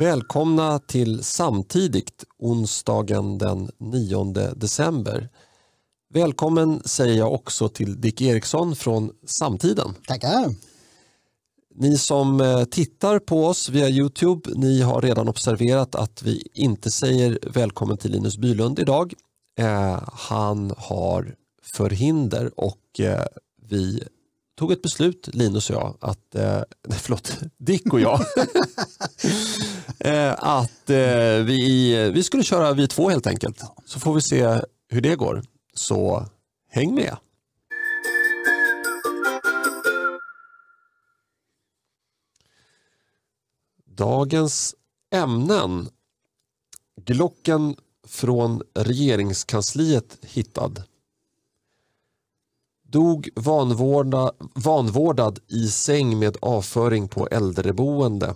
Välkomna till Samtidigt onsdagen den 9 december. Välkommen säger jag också till Dick Eriksson från Samtiden. Tackar. Ni som eh, tittar på oss via Youtube, ni har redan observerat att vi inte säger välkommen till Linus Bylund idag. Eh, han har förhinder och eh, vi tog ett beslut, Linus och jag, att, eh, förlåt, Dick och jag, eh, att eh, vi, vi skulle köra vi två helt enkelt. Så får vi se hur det går. Så häng med. Dagens ämnen. Glocken från regeringskansliet hittad. Dog vanvårda, vanvårdad i säng med avföring på äldreboende.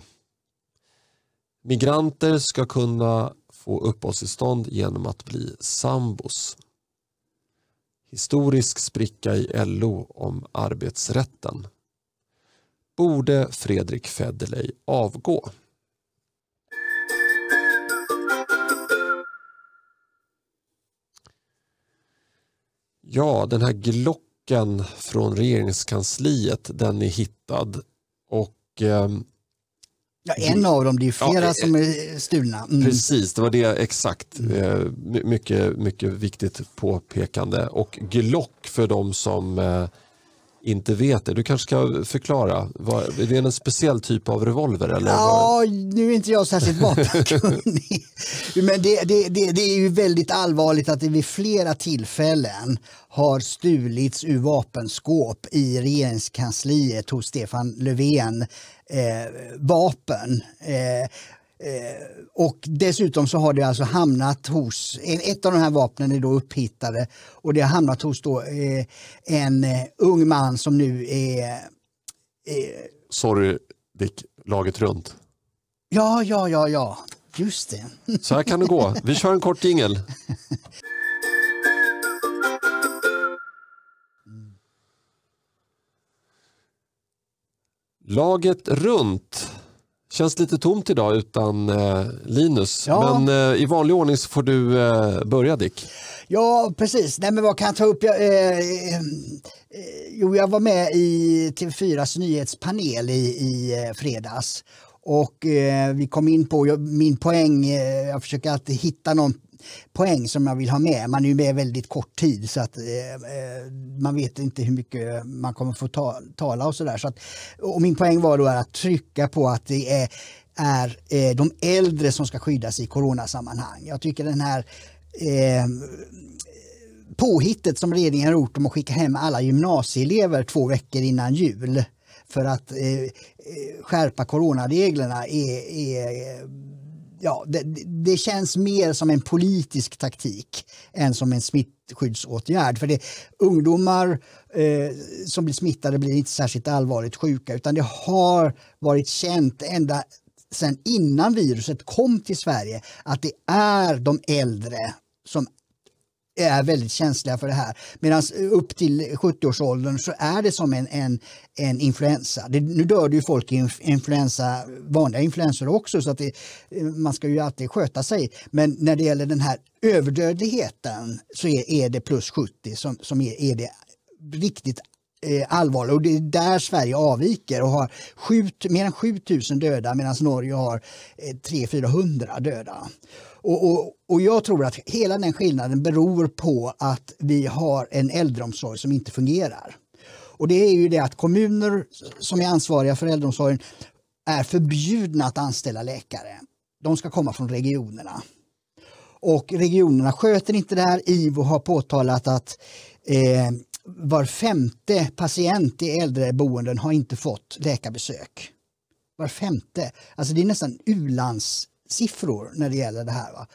Migranter ska kunna få uppehållstillstånd genom att bli sambos. Historisk spricka i LO om arbetsrätten. Borde Fredrik Federley avgå? Ja, den här Glocken från regeringskansliet, den är hittad. Och eh, Ja, en av dem, det är flera Ja, eh, som är stulna. Mm. Precis, det var det exakt. Eh, my- mycket, mycket viktigt påpekande. Och Glock för de som eh, inte vet det. Du kanske ska förklara. Vad, är det en speciell typ av revolver? Eller? Ja, nu är inte jag särskilt vapenkunnig. Men det, det, det, det är ju väldigt allvarligt att det vid flera tillfällen har stulits ur vapenskåp i regeringskansliet hos Stefan Löfven eh, vapen. Eh, och dessutom så har det alltså hamnat hos, ett av de här vapnen är då upphittade och det har hamnat hos då, eh, en eh, ung man som nu är Sorry Dick, laget runt. Ja, ja, ja, ja. Just det. Så här kan det gå. Vi kör en kort jingel. Laget runt. Känns lite tomt idag utan eh, Linus. Ja. Men eh, i vanlig ordning så får du eh, börja Dick. Ja, precis. Nej, men vad kan jag ta upp? Jag, eh, eh, jo, jag var med i TV4s nyhetspanel i, i eh, fredags. Och vi kom in på, min poäng, jag försöker alltid hitta någon poäng som jag vill ha med. Man är ju med väldigt kort tid så att eh, eh, man vet inte hur mycket man kommer få ta, tala och sådär. Så att, och min poäng var då att trycka på att det är, är eh, de äldre som ska skyddas i coronasammanhang. Jag tycker den här eh, påhittet som regeringen har gjort om att skicka hem alla gymnasieelever två veckor innan jul för att eh, eh skärpa coronareglerna är, är ja, det, det känns mer som en politisk taktik än som en smittskyddsåtgärd. För det, ungdomar eh, som blir smittade blir inte särskilt allvarligt sjuka utan det har varit känt ända sedan innan viruset kom till Sverige att det är de äldre som är väldigt känsliga för det här. Medan upp till 70-årsåldern så är det som en, en, en influensa. Det, nu dör det ju folk i influensa, vanliga influensor också så att det, man ska ju alltid sköta sig. Men när det gäller den här överdödligheten så är, är det plus 70 som, som är, är det riktigt allvarliga allvarligt och det är där Sverige avviker och har sju, mer än 7000 döda medan Norge har eh, 300-400 döda. Och, och, och jag tror att hela den skillnaden beror på att vi har en äldreomsorg som inte fungerar. Och det är ju det att kommuner som är ansvariga för äldreomsorgen är förbjudna att anställa läkare. De ska komma från regionerna. Och regionerna sköter inte det här. IVO har påtalat att eh, var femte patient i äldreboenden har inte fått läkarbesök. Var femte. Alltså det är nästan siffror när det gäller det här. Va?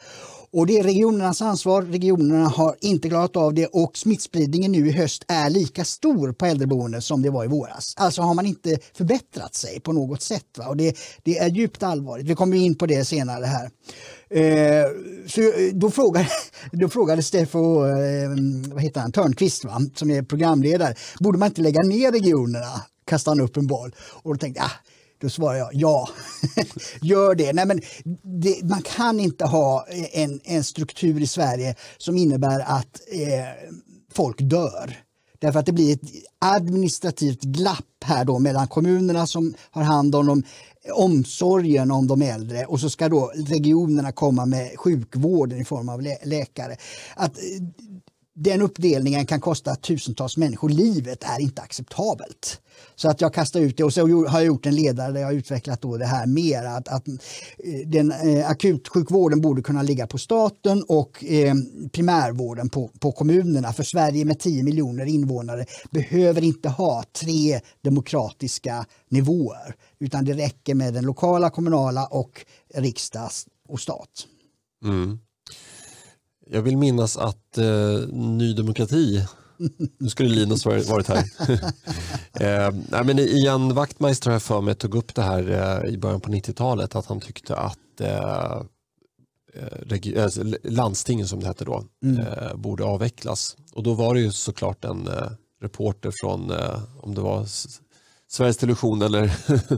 Och det är regionernas ansvar. Regionerna har inte klarat av det och smittspridningen nu i höst är lika stor på äldreboenden som det var i våras. Alltså har man inte förbättrat sig på något sätt. Va? Och det, det är djupt allvarligt. Vi kommer in på det senare här. Eh, så då, frågade, då frågade Steffo eh, vad heter han, Törnqvist, va? som är programledare, borde man inte lägga ner regionerna? Kastade han upp en boll. Och då tänkte jag, ah, då svarar jag ja, gör det. Nej, men det, Man kan inte ha en, en struktur i Sverige som innebär att eh, folk dör. Därför att det blir ett administrativt glapp här då mellan kommunerna som har hand om dem, omsorgen om de äldre och så ska då regionerna komma med sjukvården i form av lä läkare. Att eh, den uppdelningen kan kosta tusentals människor livet är inte acceptabelt. Så att jag kastar ut det och så har jag gjort en ledare där jag har utvecklat då det här mer att, att eh, den eh, akutsjukvården borde kunna ligga på staten och eh, primärvården på, på kommunerna. För Sverige med 10 miljoner invånare behöver inte ha tre demokratiska nivåer utan det räcker med den lokala, kommunala och riksdags och stat. Mm. Jag vill minnas att eh, Ny Demokrati, nu skulle Linus varit här. eh, nej, men Ian Wachtmeister har för mig tog upp det här eh, i början på 90-talet att han tyckte att eh, eh, alltså, landstingen som det hette då mm. Eh, borde avvecklas. Och då var det ju såklart en reporter från, om det var Sveriges Television eller mm.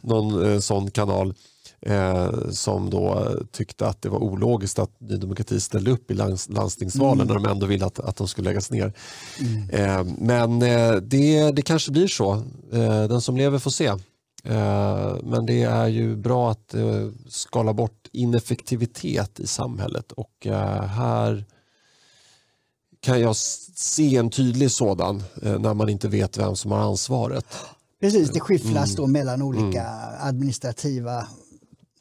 någon sån kanal eh, som då tyckte att det var ologiskt att Ny Demokrati ställde upp i lands, landstingsvalen mm. när de ändå ville att, att de skulle läggas ner. Mm. Eh, men eh, det, det kanske blir så. Eh, den som lever får se. Eh, men det är ju bra att skala bort ineffektivitet i samhället och här kan jag se en tydlig sådan när man inte vet vem som har ansvaret. Precis, det skifflas mm. då mellan olika mm. administrativa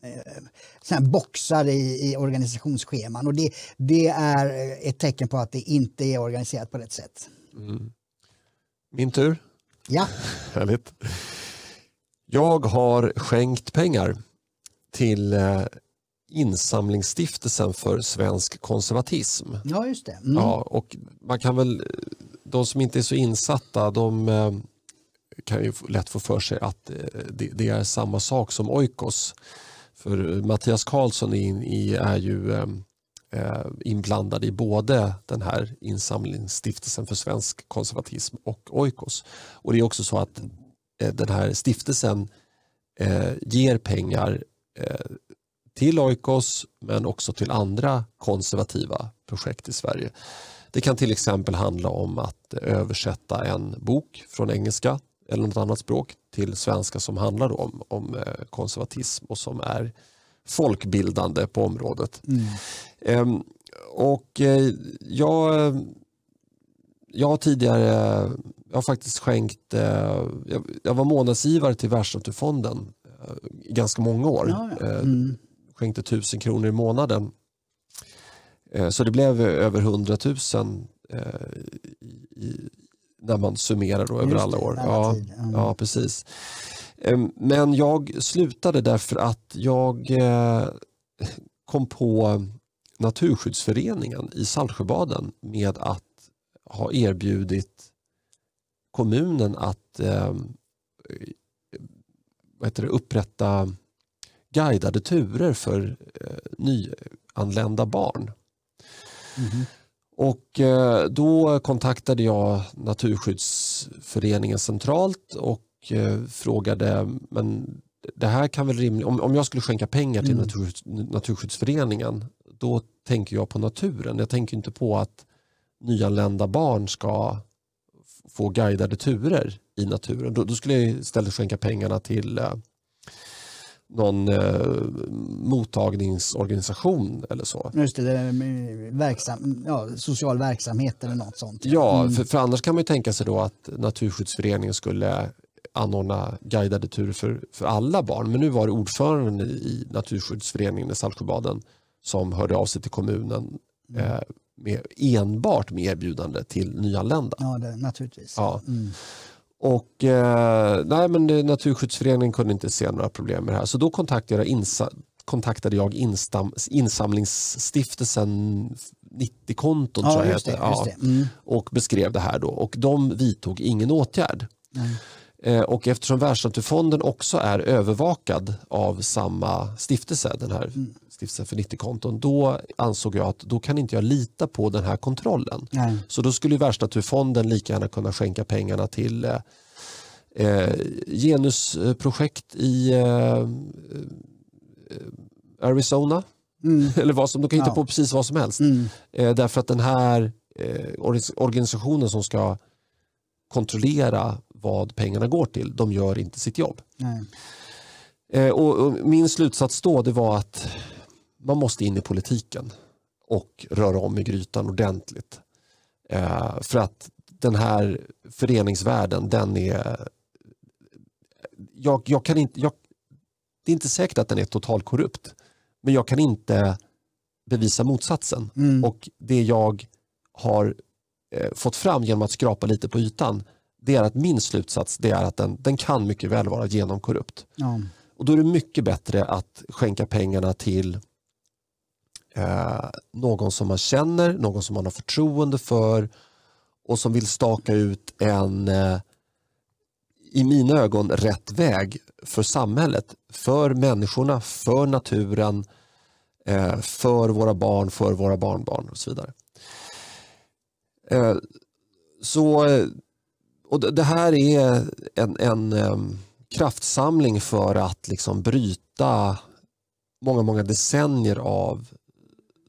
Eh, boxar i, i organisationsscheman och det, det är ett tecken på att det inte är organiserat på rätt sätt. Mm. Min tur. Ja. Härligt. Jag har skänkt pengar till eh, insamlingsstiftelsen för svensk konservatism. Ja, just det. Mm. Ja, och man kan väl, de som inte är så insatta, de eh, kan ju lätt få för sig att det, det är samma sak som Oikos. För Mattias Karlsson är, är ju ehm, eh, inblandad i både den här insamlingsstiftelsen för svensk konservatism och Oikos. Och det är också så att eh, den här stiftelsen eh, ger pengar eh, till Oikos men också till andra konservativa projekt i Sverige. Det kan till exempel handla om att översätta en bok från engelska eller något annat språk till svenska som handlar om, om eh, konservatism och som är folkbildande på området. Mm. Ehm, och eh, jag, jag har tidigare jag har faktiskt skänkt, eh, jag, var månadsgivare till Världsnaturfonden i ganska många år. Ja, ja. Mm. Skänkte tusen kronor i månaden. Så det blev över hundratusen i, när man summerar då över alla år. Ja, ja, precis. Ehm, men jag slutade därför att jag eh, kom på Naturskyddsföreningen i Saltsjöbaden med att ha erbjudit kommunen att eh, vad heter det, upprätta guidade turer för eh, nyanlända barn. Mm -hmm. Och eh, då kontaktade jag Naturskyddsföreningen centralt och eh, frågade men det här kan väl rimligt, om, om jag skulle skänka pengar till mm. Naturskydds, Naturskyddsföreningen då tänker jag på naturen. Jag tänker inte på att nyanlända barn ska få guidade turer i naturen. Då, då skulle jag istället skänka pengarna till eh, någon eh, mottagningsorganisation eller så. Just det, verksam, ja, social verksamhet eller något sånt. Ja, mm. för, för, annars kan man ju tänka sig då att Naturskyddsföreningen skulle anordna guidade turer för, för alla barn. Men nu var det ordföranden i Naturskyddsföreningen i Saltsjöbaden som hörde av sig till kommunen mm. eh, med, enbart med erbjudande till nyanlända. Ja, det, naturligtvis. Ja. Mm. Och, eh, nej, men Naturskyddsföreningen kunde inte se några problem med det här. Så då kontaktade jag, insa, kontaktade jag instam, insamlingsstiftelsen 90-konton ja, tror jag det, ja, mm. och beskrev det här. Då. Och de vidtog ingen åtgärd. Mm. Eh, och eftersom Världsnaturfonden också är övervakad av samma stiftelse, den här mm. Stiftelsen för 90-konton, då ansåg jag att då kan inte jag lita på den här kontrollen. Nej. Så då skulle Världsnaturfonden lika gärna kunna skänka pengarna till eh, Eh, genusprojekt i eh, Arizona. Mm. Eller vad som, de kan hitta ja. på precis vad som helst. Mm. Eh, därför att den här eh, organisationen som ska kontrollera vad pengarna går till, de gör inte sitt jobb. Eh, och, och, min slutsats då det var att man måste in i politiken och röra om i grytan ordentligt. Eh, för att den här föreningsvärlden, den är... Jag, jag kan inte, jag, det är inte säkert att den är totalt korrupt, men jag kan inte bevisa motsatsen. Mm. Och det jag har eh, fått fram genom att skrapa lite på ytan, det är att min slutsats det är att den, den kan mycket väl vara genomkorrupt. Ja. Och då är det mycket bättre att skänka pengarna till eh, någon som man känner, någon som man har förtroende för och som vill staka ut en, eh, i mina ögon, rätt väg för samhället, för människorna, för naturen, eh, för våra barn, för våra barnbarn och så vidare. Eh, så, eh, och det här är en, en eh, kraftsamling för att liksom bryta många, många decennier av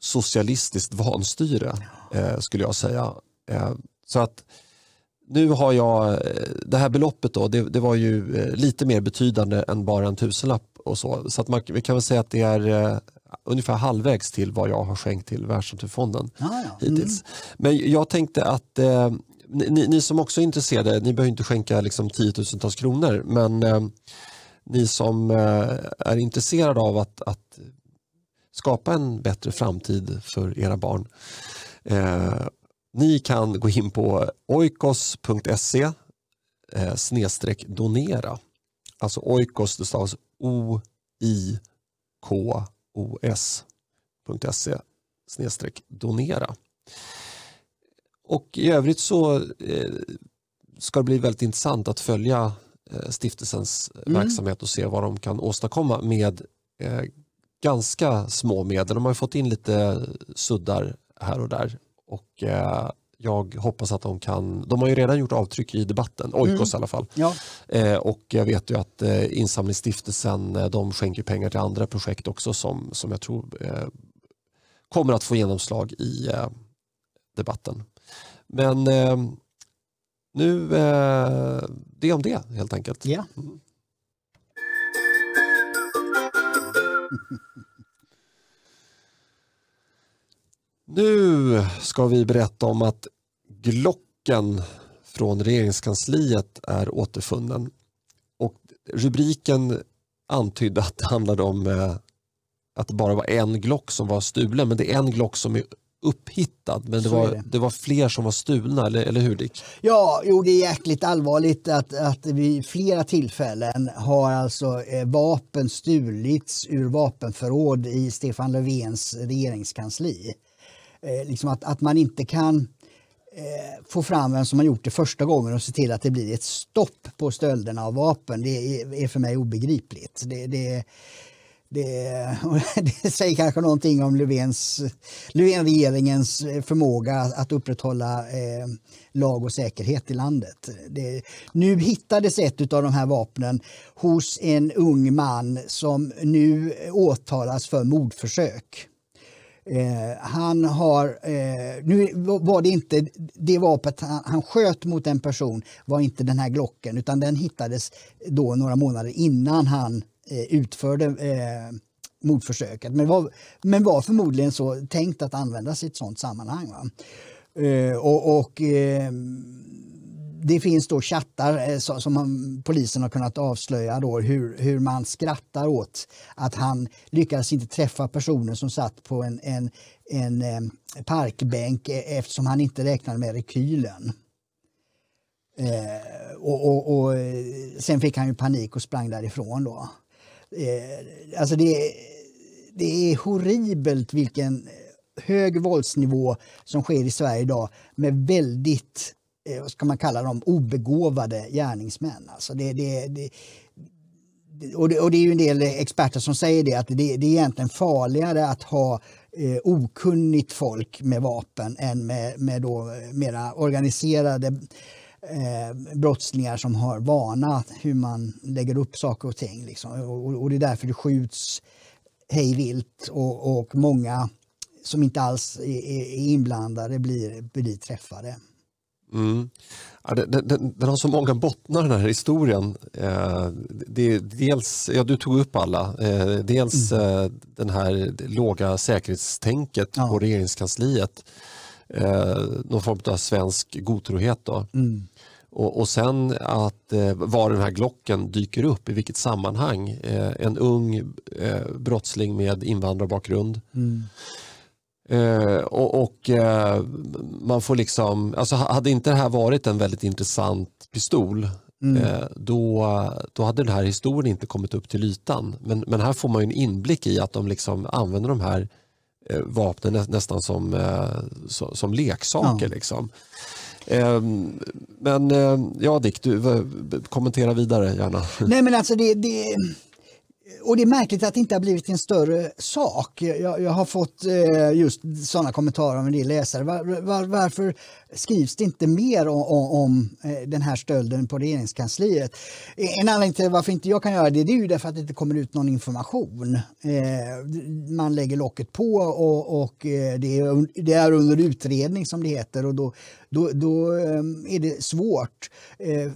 socialistiskt vanstyre, skulle jag säga. Så att nu har jag, eh, det här beloppet då, det, det var ju eh, lite mer betydande än bara en tusenlapp och så. Så att man, vi kan väl säga att det är uh, ungefär halvvägs till vad jag har skänkt till Världsnaturfonden ah, ja. mm. hittills. Men jag tänkte att uh, ni, ni, som också är intresserade, ni behöver inte skänka liksom tiotusentals kronor, men ni som är intresserade av att, att skapa en bättre framtid för era barn ni kan gå in på oikos.se eh, snedstreck donera. Alltså oikos, det stavas O-I-K-O-S.se snedstreck donera. Och i övrigt så eh, ska det bli väldigt intressant att följa eh, stiftelsens mm. verksamhet och se vad de kan åstadkomma med eh, ganska små medel. De har fått in lite suddar här och där och eh, jag hoppas att de kan, de har ju redan gjort avtryck i debatten, Oikos mm. i alla fall. Ja. Eh, och jag vet ju att eh, Insamlingsstiftelsen de skänker pengar till andra projekt också som, som jag tror eh, kommer att få genomslag i debatten. Men nu, det om det helt enkelt. Ja. Mm. Nu ska vi berätta om att Glocken från regeringskansliet är återfunnen. Och rubriken antydde att det handlade om eh, att det bara var en Glock som var stulen men det är en Glock som är upphittad men det var, det. det. var fler som var stulna, eller, eller hur Dick? Ja, jo, det är jäkligt allvarligt att, att vid flera tillfällen har alltså eh, vapen stulits ur vapenförråd i Stefan Löfvens regeringskansli. Eh, liksom att, att man inte kan eh, få fram vem som har gjort det första gången och se till att det blir ett stopp på stölderna av vapen, det är, är för mig obegripligt. Det, det, det, det, säger kanske någonting om Löfvens, Löfven-regeringens förmåga att upprätthålla eh, lag och säkerhet i landet. Det, nu hittades ett av de här vapnen hos en ung man som nu åtalas för mordförsök. Eh, han har, eh, nu var det inte det vapnet han, han, sköt mot en person var inte den här Glocken utan den hittades då några månader innan han Eh, utförde eh, mordförsöket. Men var, men var förmodligen så tänkt att användas i ett sådant sammanhang. Eh, och, och eh, det finns då chattar eh, som man, polisen har kunnat avslöja då, hur, hur man skrattar åt att han lyckades inte träffa personen som satt på en, en, en eh, parkbänk eftersom han inte räknade med rekylen. Eh, och, och, och, sen fick han ju panik och sprang därifrån. Då. Eh, alltså det, det är horribelt vilken hög våldsnivå som sker i Sverige idag med väldigt eh, vad ska man kalla dem, obegåvade gärningsmän. Alltså det, det, det, och, det, och det är ju en del experter som säger det att det, det är egentligen farligare att ha eh, okunnigt folk med vapen än med, med då mera organiserade eh, brottslingar som har vana hur man lägger upp saker och ting. Liksom. Och, och, det är därför det skjuts hej vilt och, och många som inte alls är, är inblandade blir, blir träffade. Mm. Ja, den, den, den, har så många bottnar den här historien. Eh, det, dels, ja, du tog upp alla. Eh, dels mm. eh, den här låga säkerhetstänket ja. på regeringskansliet. Eh, någon form av svensk godtrohet. Då. Mm. Och, och, sen att eh, var den här Glocken dyker upp, i vilket sammanhang. Eh, en ung eh, brottsling med invandrarbakgrund. Mm. Eh, och, och eh, man får liksom, alltså hade inte det här varit en väldigt intressant pistol mm. eh, då, då hade den här historien inte kommit upp till ytan. Men, men här får man en inblick i att de liksom använder de här vapnen nä, nästan som, eh, som leksaker. Ja. Liksom. Ehm, men eh, ja Dick, du, kommentera vidare gärna. Nej men alltså det, det och det är märkligt att det inte har blivit en större sak. Jag, jag har fått eh, just sådana kommentarer av en del läsare. Var, var, varför skrivs det inte mer om, om om, eh, den här stölden på regeringskansliet? En anledning till varför inte jag kan göra det, det är ju därför att det inte kommer ut någon information. Eh, man lägger locket på och, och eh, det, är, det är under utredning som det heter och då, då, då eh, är det svårt. Eh,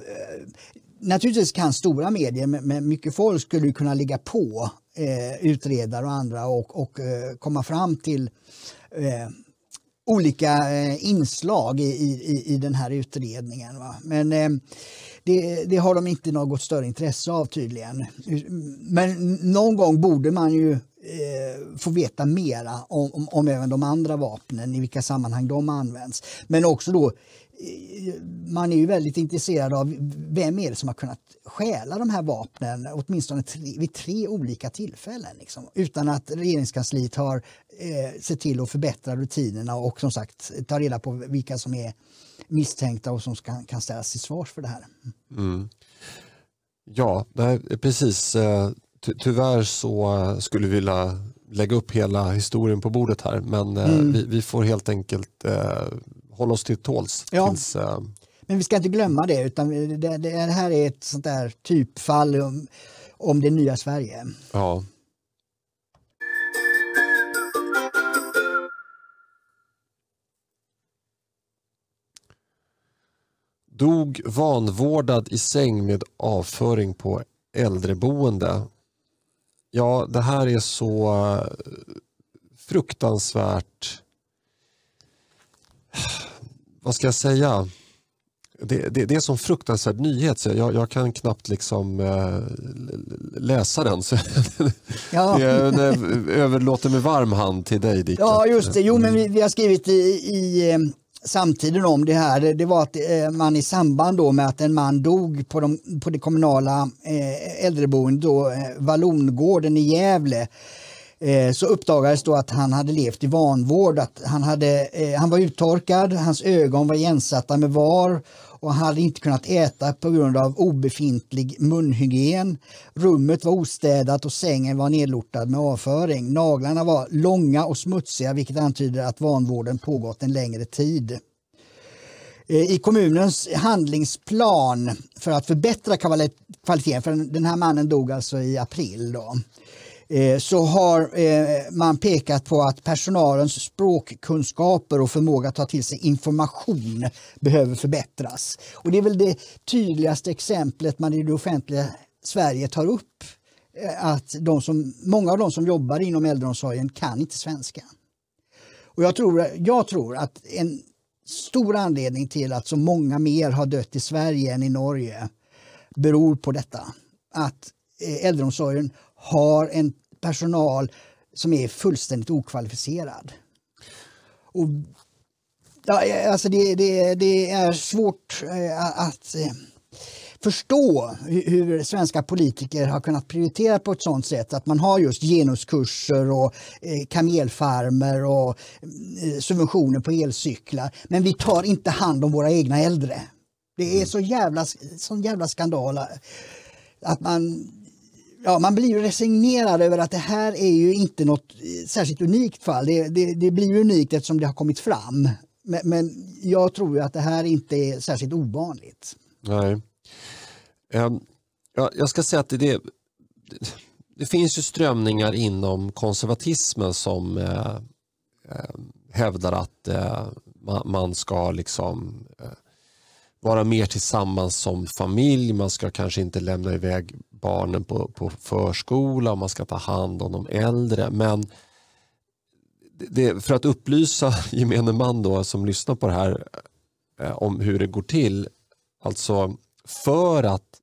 naturligtvis kan stora medier med, med mycket folk skulle kunna ligga på eh, utredare och andra och, och eh, komma fram till eh, olika eh, inslag i, i, i den här utredningen. Va? Men eh, det, det, har de inte något större intresse av tydligen. Men någon gång borde man ju eh, få veta mera om, om, om, även de andra vapnen, i vilka sammanhang de används. Men också då man är ju väldigt intresserad av vem är det som har kunnat stjäla de här vapnen åtminstone tre, vid tre olika tillfällen liksom, utan att regeringskansliet har eh, sett till att förbättra rutinerna och som sagt ta reda på vilka som är misstänkta och som ska, kan ställas till svars för det här. Mm. Ja, nej, precis. Eh, ty tyvärr så skulle vi vilja lägga upp hela historien på bordet här men eh, mm. vi, vi, får helt enkelt eh, hålla oss till tåls. Ja. Tills, uh... Men vi ska inte glömma det, utan det, det här är ett sånt där typfall om, om det nya Sverige. Ja. Dog vanvårdad i säng med avföring på äldreboende. Ja, det här är så eh, fruktansvärt vad ska jag säga? Det, det, det är en sån fruktansvärd nyhet så jag, jag kan knappt liksom äh, läsa den. Så ja. jag överlåter med varm hand till dig Dick. Ja just det, jo men vi, vi har skrivit i, i eh, samtiden om det här. Det, var att eh, man i samband då med att en man dog på, de, på det kommunala eh, äldreboendet då, eh, Vallongården i Gävle Eh, så uppdagades då att han hade levt i vanvård. Att han, hade, eh, han var uttorkad, hans ögon var igensatta med var och han hade inte kunnat äta på grund av obefintlig munhygien. Rummet var ostädat och sängen var nedlortad med avföring. Naglarna var långa och smutsiga vilket antyder att vanvården pågått en längre tid. Eh, I kommunens handlingsplan för att förbättra kvaliteten, för den här mannen dog alltså i april, då, Eh, så har eh, man pekat på att personalens språkkunskaper och förmåga att ta till sig information behöver förbättras. Och det är väl det tydligaste exemplet man i det offentliga Sverige tar upp. Eh, att de som, många av de som jobbar inom äldreomsorgen kan inte svenska. Och jag tror, jag tror att en stor anledning till att så många mer har dött i Sverige än i Norge beror på detta. Att äldreomsorgen har en personal som är fullständigt okvalificerad. Och, ja, alltså det, det, det är svårt eh, att eh, förstå hur svenska politiker har kunnat prioritera på ett sådant sätt att man har just genuskurser och eh, kamelfarmer och subventioner på elcyklar. Men vi tar inte hand om våra egna äldre. Det är mm. så jävla, sån jävla skandal att man ja, man blir ju resignerad över att det här är ju inte något eh, särskilt unikt fall. Det, det, det blir unikt eftersom det har kommit fram. men, men jag tror ju att det här inte är särskilt ovanligt. Nej. Um, ja, jag ska säga att det, det, det finns ju strömningar inom konservatismen som eh, eh hävdar att eh, man, man, ska liksom eh, vara mer tillsammans som familj. Man ska kanske inte lämna iväg barnen på, på förskola och man ska ta hand om de äldre. Men det, för att upplysa gemene man då, som lyssnar på det här eh, om hur det går till. Alltså för att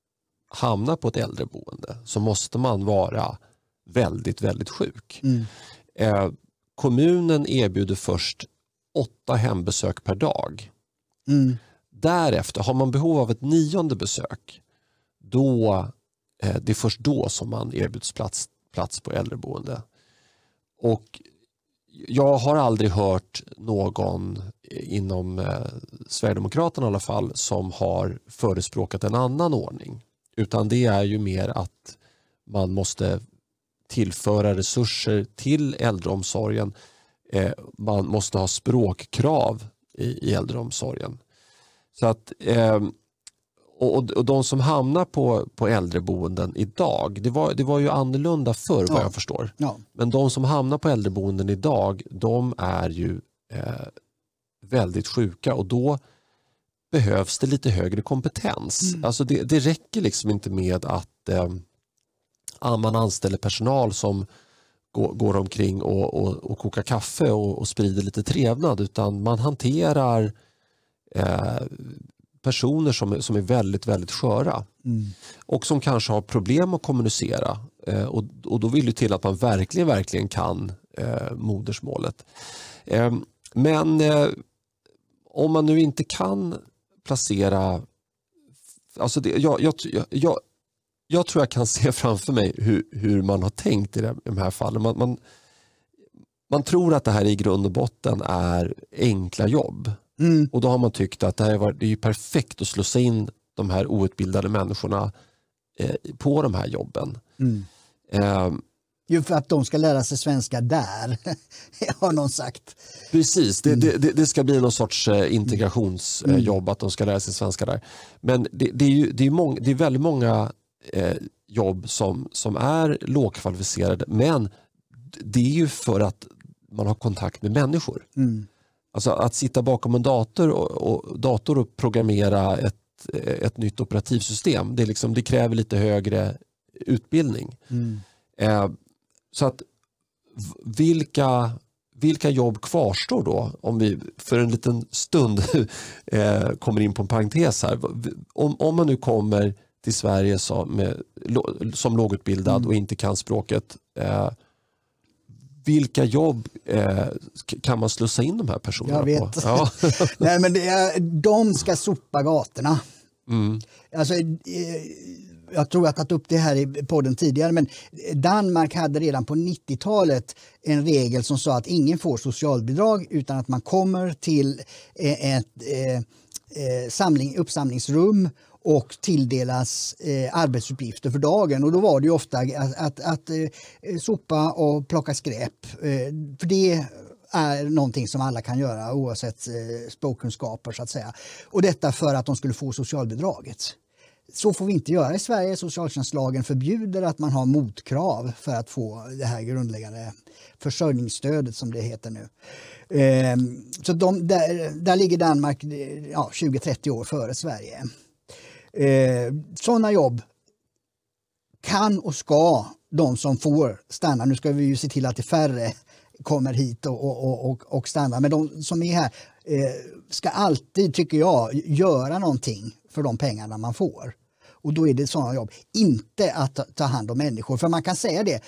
hamna på ett äldreboende så måste man vara väldigt, väldigt sjuk. Mm. Eh, kommunen erbjuder först åtta hembesök per dag. Mm. Därefter, har man behov av ett nionde besök, då, eh, det är först då som man erbjuds plats, plats på äldreboende. Och jag har aldrig hört någon eh, inom eh, Sverigedemokraterna i alla fall som har förespråkat en annan ordning. Utan det är ju mer att man måste tillföra resurser till äldreomsorgen. Eh, man måste ha språkkrav i, i äldreomsorgen. Så att, eh, och, och de som hamnar på, på äldreboenden idag, det var, det var ju annorlunda förr ja. vad jag förstår. Ja. Men de som hamnar på äldreboenden idag, de är ju eh, väldigt sjuka och då behövs det lite högre kompetens. Mm. Alltså det, det räcker liksom inte med att eh, man anställer personal som går, går omkring och, och, och kokar kaffe och, och, sprider lite trevnad utan man hanterar eh, personer som, som är väldigt, väldigt sköra mm. och som kanske har problem att kommunicera eh, och, och då vill det till att man verkligen, verkligen kan eh, modersmålet. Eh, men eh, om man nu inte kan placera... Alltså det, jag, jag, jag, jag, tror jag kan se framför mig hur, hur man har tänkt i de här fallen. Man, man, man tror att det här i grund och botten är enkla jobb. Mm. Och då har man tyckt att det, här var, det är perfekt att slussa in de här outbildade människorna eh, på de här jobben. Mm. Eh, ju för att de ska lära sig svenska där, har någon sagt. Precis, det, det, det ska bli någon sorts eh, integrationsjobb mm. att de ska lära sig svenska där. Men det, det är, ju, det, är mång, det är väldigt många eh, jobb som, som är lågkvalificerade men det är ju för att man har kontakt med människor. Mm. Alltså att sitta bakom en dator och, och, dator och programmera ett, ett nytt operativsystem, det, liksom, det kräver lite högre utbildning. Mm. Eh, så att vilka, vilka jobb kvarstår då? Om vi för en liten stund eh, kommer in på en parentes här. Om, om man nu kommer till Sverige som, som lågutbildad mm. och inte kan språket. Eh, vilka jobb eh, kan man slussa in de här personerna jag vet. på? Ja. Nej, men det är, de ska sopa gatorna. Mm. Alltså, eh, jag tror jag har tagit upp det här i podden tidigare, men Danmark hade redan på 90-talet en regel som sa att ingen får socialbidrag utan att man kommer till eh, ett eh, eh, samling, uppsamlingsrum och tilldelas eh, arbetsuppgifter för dagen. Och då var det ofta att, att, att eh, sopa och plocka skräp. Eh, för det är någonting som alla kan göra oavsett eh, språkkunskaper så att säga. Och detta för att de skulle få socialbidraget. Så får vi inte göra i Sverige. Socialtjänstlagen förbjuder att man har motkrav för att få det här grundläggande försörjningsstödet som det heter nu. Eh, så de, där, där ligger Danmark eh, ja, 20-30 år före Sverige. Eh, sådana jobb kan och ska de som får stanna, nu ska vi ju se till att det färre kommer hit och, och, och, och stannar, men de som är här eh, ska alltid, tycker jag, göra någonting för de pengarna man får. Och då är det sådana jobb. Inte att ta hand om människor. För man kan säga det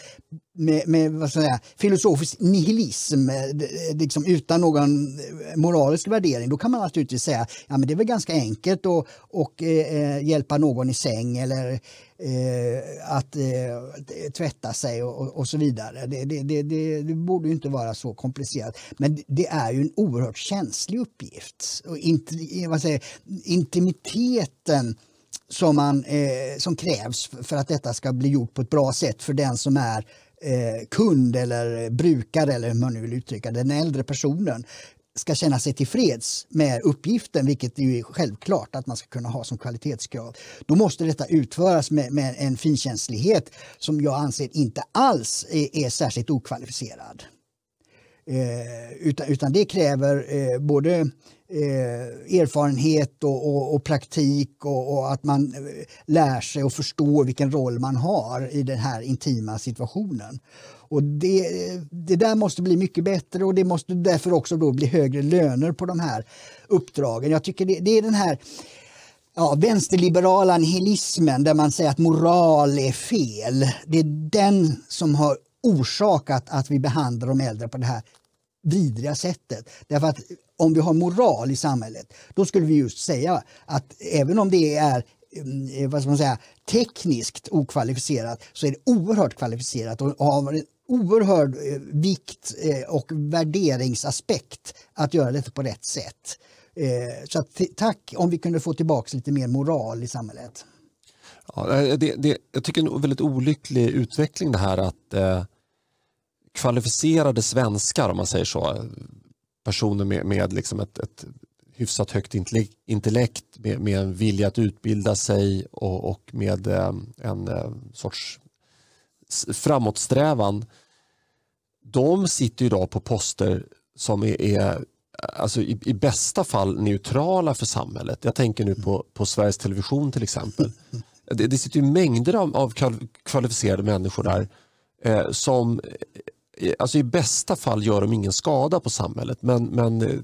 med, med vad ska jag säga, filosofisk nihilism, eh, eh, liksom utan någon eh, moralisk värdering. Då kan man naturligtvis säga ja det är väl ganska enkelt att och, eh, hjälpa någon i säng eller eh, att eh, tvätta sig och, och så vidare. Det, det, det, det, borde ju inte vara så komplicerat. Men det är ju en oerhört känslig uppgift. Och int, vad säger, intimiteten som, man, eh, som krävs för att detta ska bli gjort på ett bra sätt för den som är eh, kund eller brukare eller hur man nu vill uttrycka det, den äldre personen ska känna sig tillfreds med uppgiften, vilket är självklart att man ska kunna ha som kvalitetskrav, då måste detta utföras med, med en finkänslighet som jag anser inte alls är, är särskilt okvalificerad. Eh, utan, utan det kräver eh, både eh, erfarenhet och, och, och praktik och, och, att man eh, lär sig och förstår vilken roll man har i den här intima situationen. Och det, det där måste bli mycket bättre och det måste därför också då bli högre löner på de här uppdragen. Jag tycker det, det är den här ja, vänsterliberala nihilismen där man säger att moral är fel. Det är den som har orsakat att vi behandlar de äldre på det här vidriga sättet. Därför att om vi har moral i samhället, då skulle vi just säga att även om det är mm, eh, vad ska man säga, tekniskt okvalificerat så är det oerhört kvalificerat och har en oerhörd eh, vikt eh, och värderingsaspekt att göra detta på rätt sätt. Så att, tack om vi kunde få tillbaka lite mer moral i samhället. Ja, det, det, jag tycker det är en väldigt olycklig utveckling det här att eh, kvalificerade svenskar, om man säger så, personer med, med liksom ett, ett hyfsat högt intellekt, med, med en vilja att utbilda sig och, och med eh, en eh, sorts framåtsträvan, de sitter idag på poster som är, är alltså i, i, bästa fall neutrala för samhället. Jag tänker nu på, på Sveriges Television till exempel. Det, det sitter mängder av, av kvalificerade människor där eh, som alltså i bästa fall gör de ingen skada på samhället men, men eh,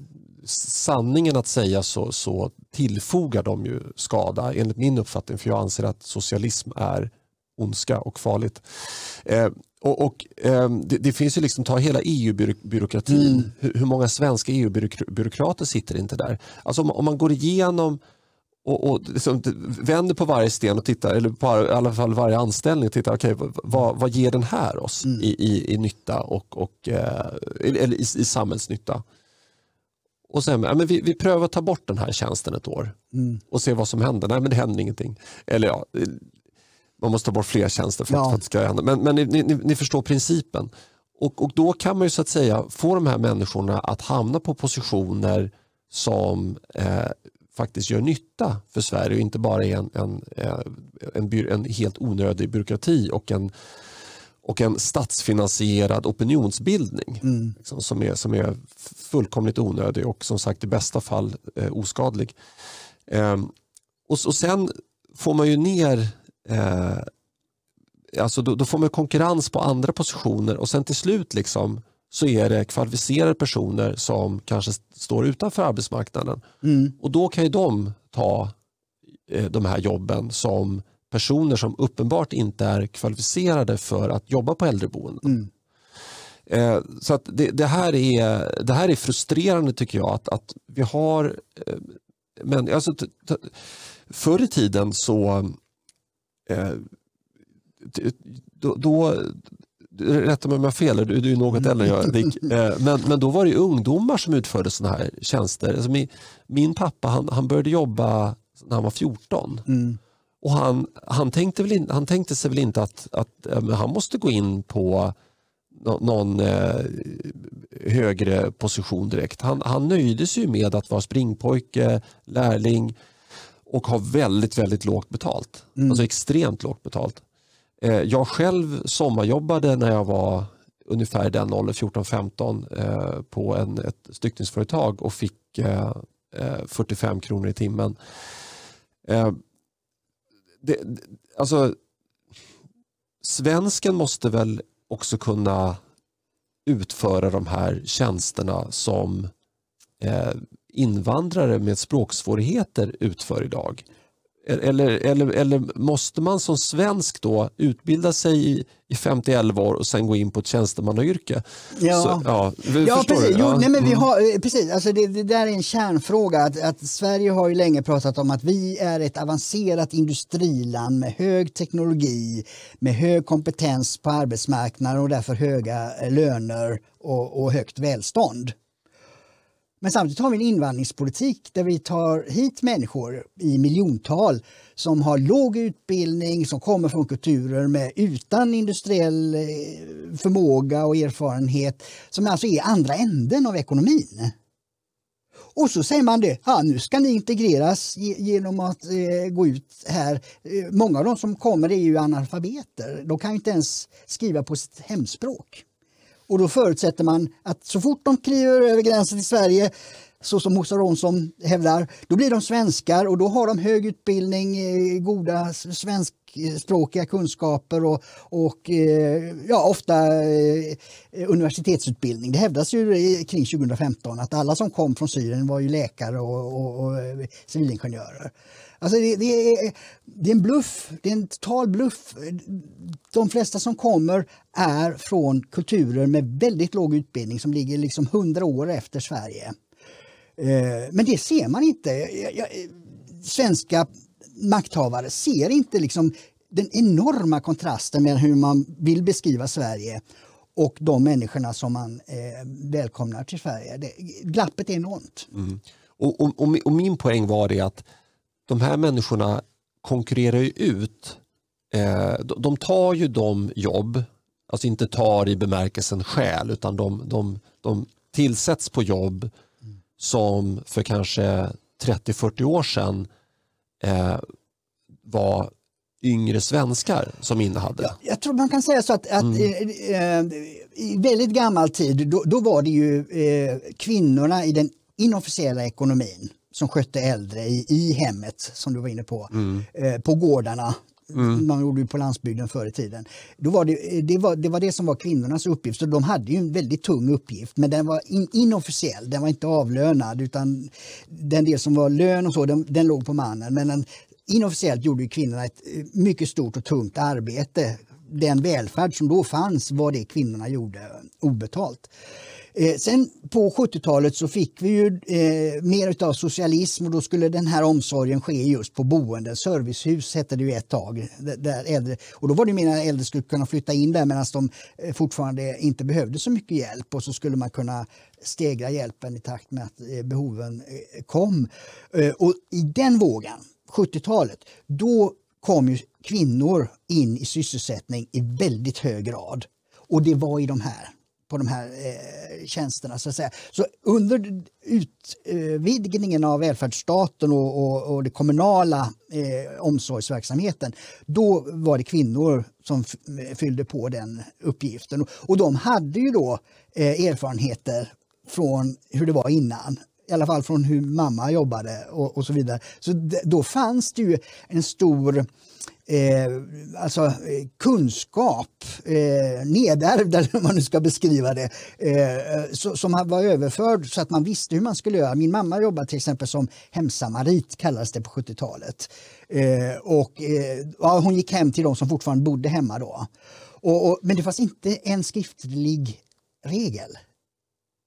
sanningen att säga så, så tillfogar de ju skada enligt min uppfattning för jag anser att socialism är ondska och farligt. Eh, och, och eh, det, det, finns ju liksom, ta hela EU-byråkratin, mm. hur, hur, många svenska EU-byråkrater sitter inte där? Alltså om, om man går igenom och, och liksom vänder på varje sten och tittar, eller på i alla fall varje anställning och tittar, okay, vad, vad ger den här oss mm. i, i, i nytta och, och eh, eller i, i samhällsnytta? Och sen, ja, men vi, vi prövar att ta bort den här tjänsten ett år mm. och se vad som händer. Nej men det händer ingenting. Eller ja, man måste ta bort fler tjänster för, ja. att, för att det ska hända. Men, men ni, ni, ni, förstår principen. Och, och då kan man ju så att säga få de här människorna att hamna på positioner som eh, faktiskt gör nytta för Sverige och inte bara är en, en, eh, en, en, en helt onödig byråkrati och en, och en statsfinansierad opinionsbildning mm. liksom, som, är, som är fullkomligt onödig och som sagt i bästa fall eh, oskadlig. Eh, och, och sen får man ju ner eh, alltså då, då, får man konkurrens på andra positioner och sen till slut liksom så är det kvalificerade personer som kanske står utanför arbetsmarknaden. Mm. Och då kan ju de ta eh, de här jobben som personer som uppenbart inte är kvalificerade för att jobba på äldreboenden. Mm. Eh, så det, det, här är, det här är frustrerande tycker jag att, att vi har eh, men alltså, förr i tiden så eh, då, då, rätta mig om jag har fel, du, du är något äldre än jag Dick. Eh, men, men då var det ungdomar som utförde sådana här tjänster. Alltså min, min pappa han, han började jobba när han var 14. Mm. Och han, han, tänkte väl in, han tänkte sig väl inte att, att äh, han måste gå in på no, någon äh, högre position direkt. Han, han nöjde sig med att vara springpojke, lärling och ha väldigt, väldigt lågt betalt. Mm. Alltså extremt lågt betalt. Eh, jag själv sommarjobbade när jag var ungefär den åldern, 14-15, eh, på en, ett styckningsföretag och fick eh, eh, 45 kronor i timmen. Eh, det, alltså, svensken måste väl också kunna utföra de här tjänsterna som invandrare med språksvårigheter utför idag. Eller, eller, eller måste man som svensk då utbilda sig i, i 50-11 år och sen gå in på ett tjänstemannayrke? Ja, Så, ja, ja precis. Jo, nej, men vi mm. har, eh, precis. Alltså det, det där är en kärnfråga. Att, att, Sverige har ju länge pratat om att vi är ett avancerat industriland med hög teknologi, med hög kompetens på arbetsmarknaden och därför höga eh, löner och, och högt välstånd. Men samtidigt har vi en invandringspolitik där vi tar hit människor i miljontal som har låg utbildning, som kommer från kulturer med utan industriell eh, förmåga och erfarenhet, som alltså är andra änden av ekonomin. Och så säger man det, ja, nu ska ni integreras genom att eh, gå ut här. Eh, många av de som kommer är ju analfabeter. De kan inte ens skriva på sitt hemspråk. Och då förutsätter man att så fort de kliver över gränsen till Sverige så som Åsa Romson hävdar, då blir de svenskar och då har de hög utbildning, eh, goda svenskspråkiga kunskaper och, och eh, ja, ofta eh, universitetsutbildning. Det hävdas ju kring 2015 att alla som kom från Syrien var ju läkare och, och, och civilingenjörer. Alltså det, det, är, det är en bluff, det är en total bluff. De flesta som kommer är från kulturer med väldigt låg utbildning som ligger liksom 100 år efter Sverige. Eh, men det ser man inte. Svenska makthavare ser inte liksom den enorma kontrasten mellan hur man vill beskriva Sverige och de människorna som man eh, välkomnar till Sverige. Det, glappet är enormt. Mm. Och, och, och, min poäng var det att de här människorna konkurrerar ju ut. Eh, de, tar ju de jobb, alltså inte tar i bemärkelsen skäl, utan de, de, de tillsätts på jobb som för kanske 30-40 år sedan eh, var yngre svenskar som innehade. Ja, jag tror man kan säga så att, att mm. eh, eh i väldigt gammal tid då, då var det ju eh, kvinnorna i den inofficiella ekonomin som skötte äldre i, i hemmet, som du var inne på, mm. eh, på gårdarna Mm. Man gjorde ju på landsbygden förr i tiden. Då var det, det, var, det var det som var kvinnornas uppgift. Så de hade ju en väldigt tung uppgift men den var in, inofficiell, den var inte avlönad utan den del som var lön och så den, den låg på mannen. Men den, inofficiellt gjorde kvinnorna ett eh, mycket stort och tungt arbete. Den välfärd som då fanns var det kvinnorna gjorde obetalt. Eh, sen på 70-talet så fick vi ju eh, mer av socialism och då skulle den här omsorgen ske just på boenden. Servicehus hette det ju ett tag. Där äldre, och då var det meningen att äldre skulle kunna flytta in där medan de eh, fortfarande inte behövde så mycket hjälp och så skulle man kunna stegra hjälpen i takt med att eh, behoven eh, kom. Eh, och i den vågen, 70-talet, då kom ju kvinnor in i sysselsättning i väldigt hög grad. Och det var i de här på de här eh, tjänsterna. Så, att säga. så under utvidgningen av välfärdsstaten och, och, och den kommunala eh, omsorgsverksamheten, då var det kvinnor som fyllde på den uppgiften. Och, och de hade ju då eh, erfarenheter från hur det var innan i alla fall från hur mamma jobbade och, och så vidare. Så då fanns det ju en stor eh, alltså, eh, kunskap, eh, nedärvd eller man nu ska beskriva det, eh, så, som var överförd så att man visste hur man skulle göra. Min mamma jobbade till exempel som hemsamarit, kallades det på 70-talet. Eh, och, eh, ja, hon gick hem till de som fortfarande bodde hemma då. Och, och, men det fanns inte en skriftlig regel.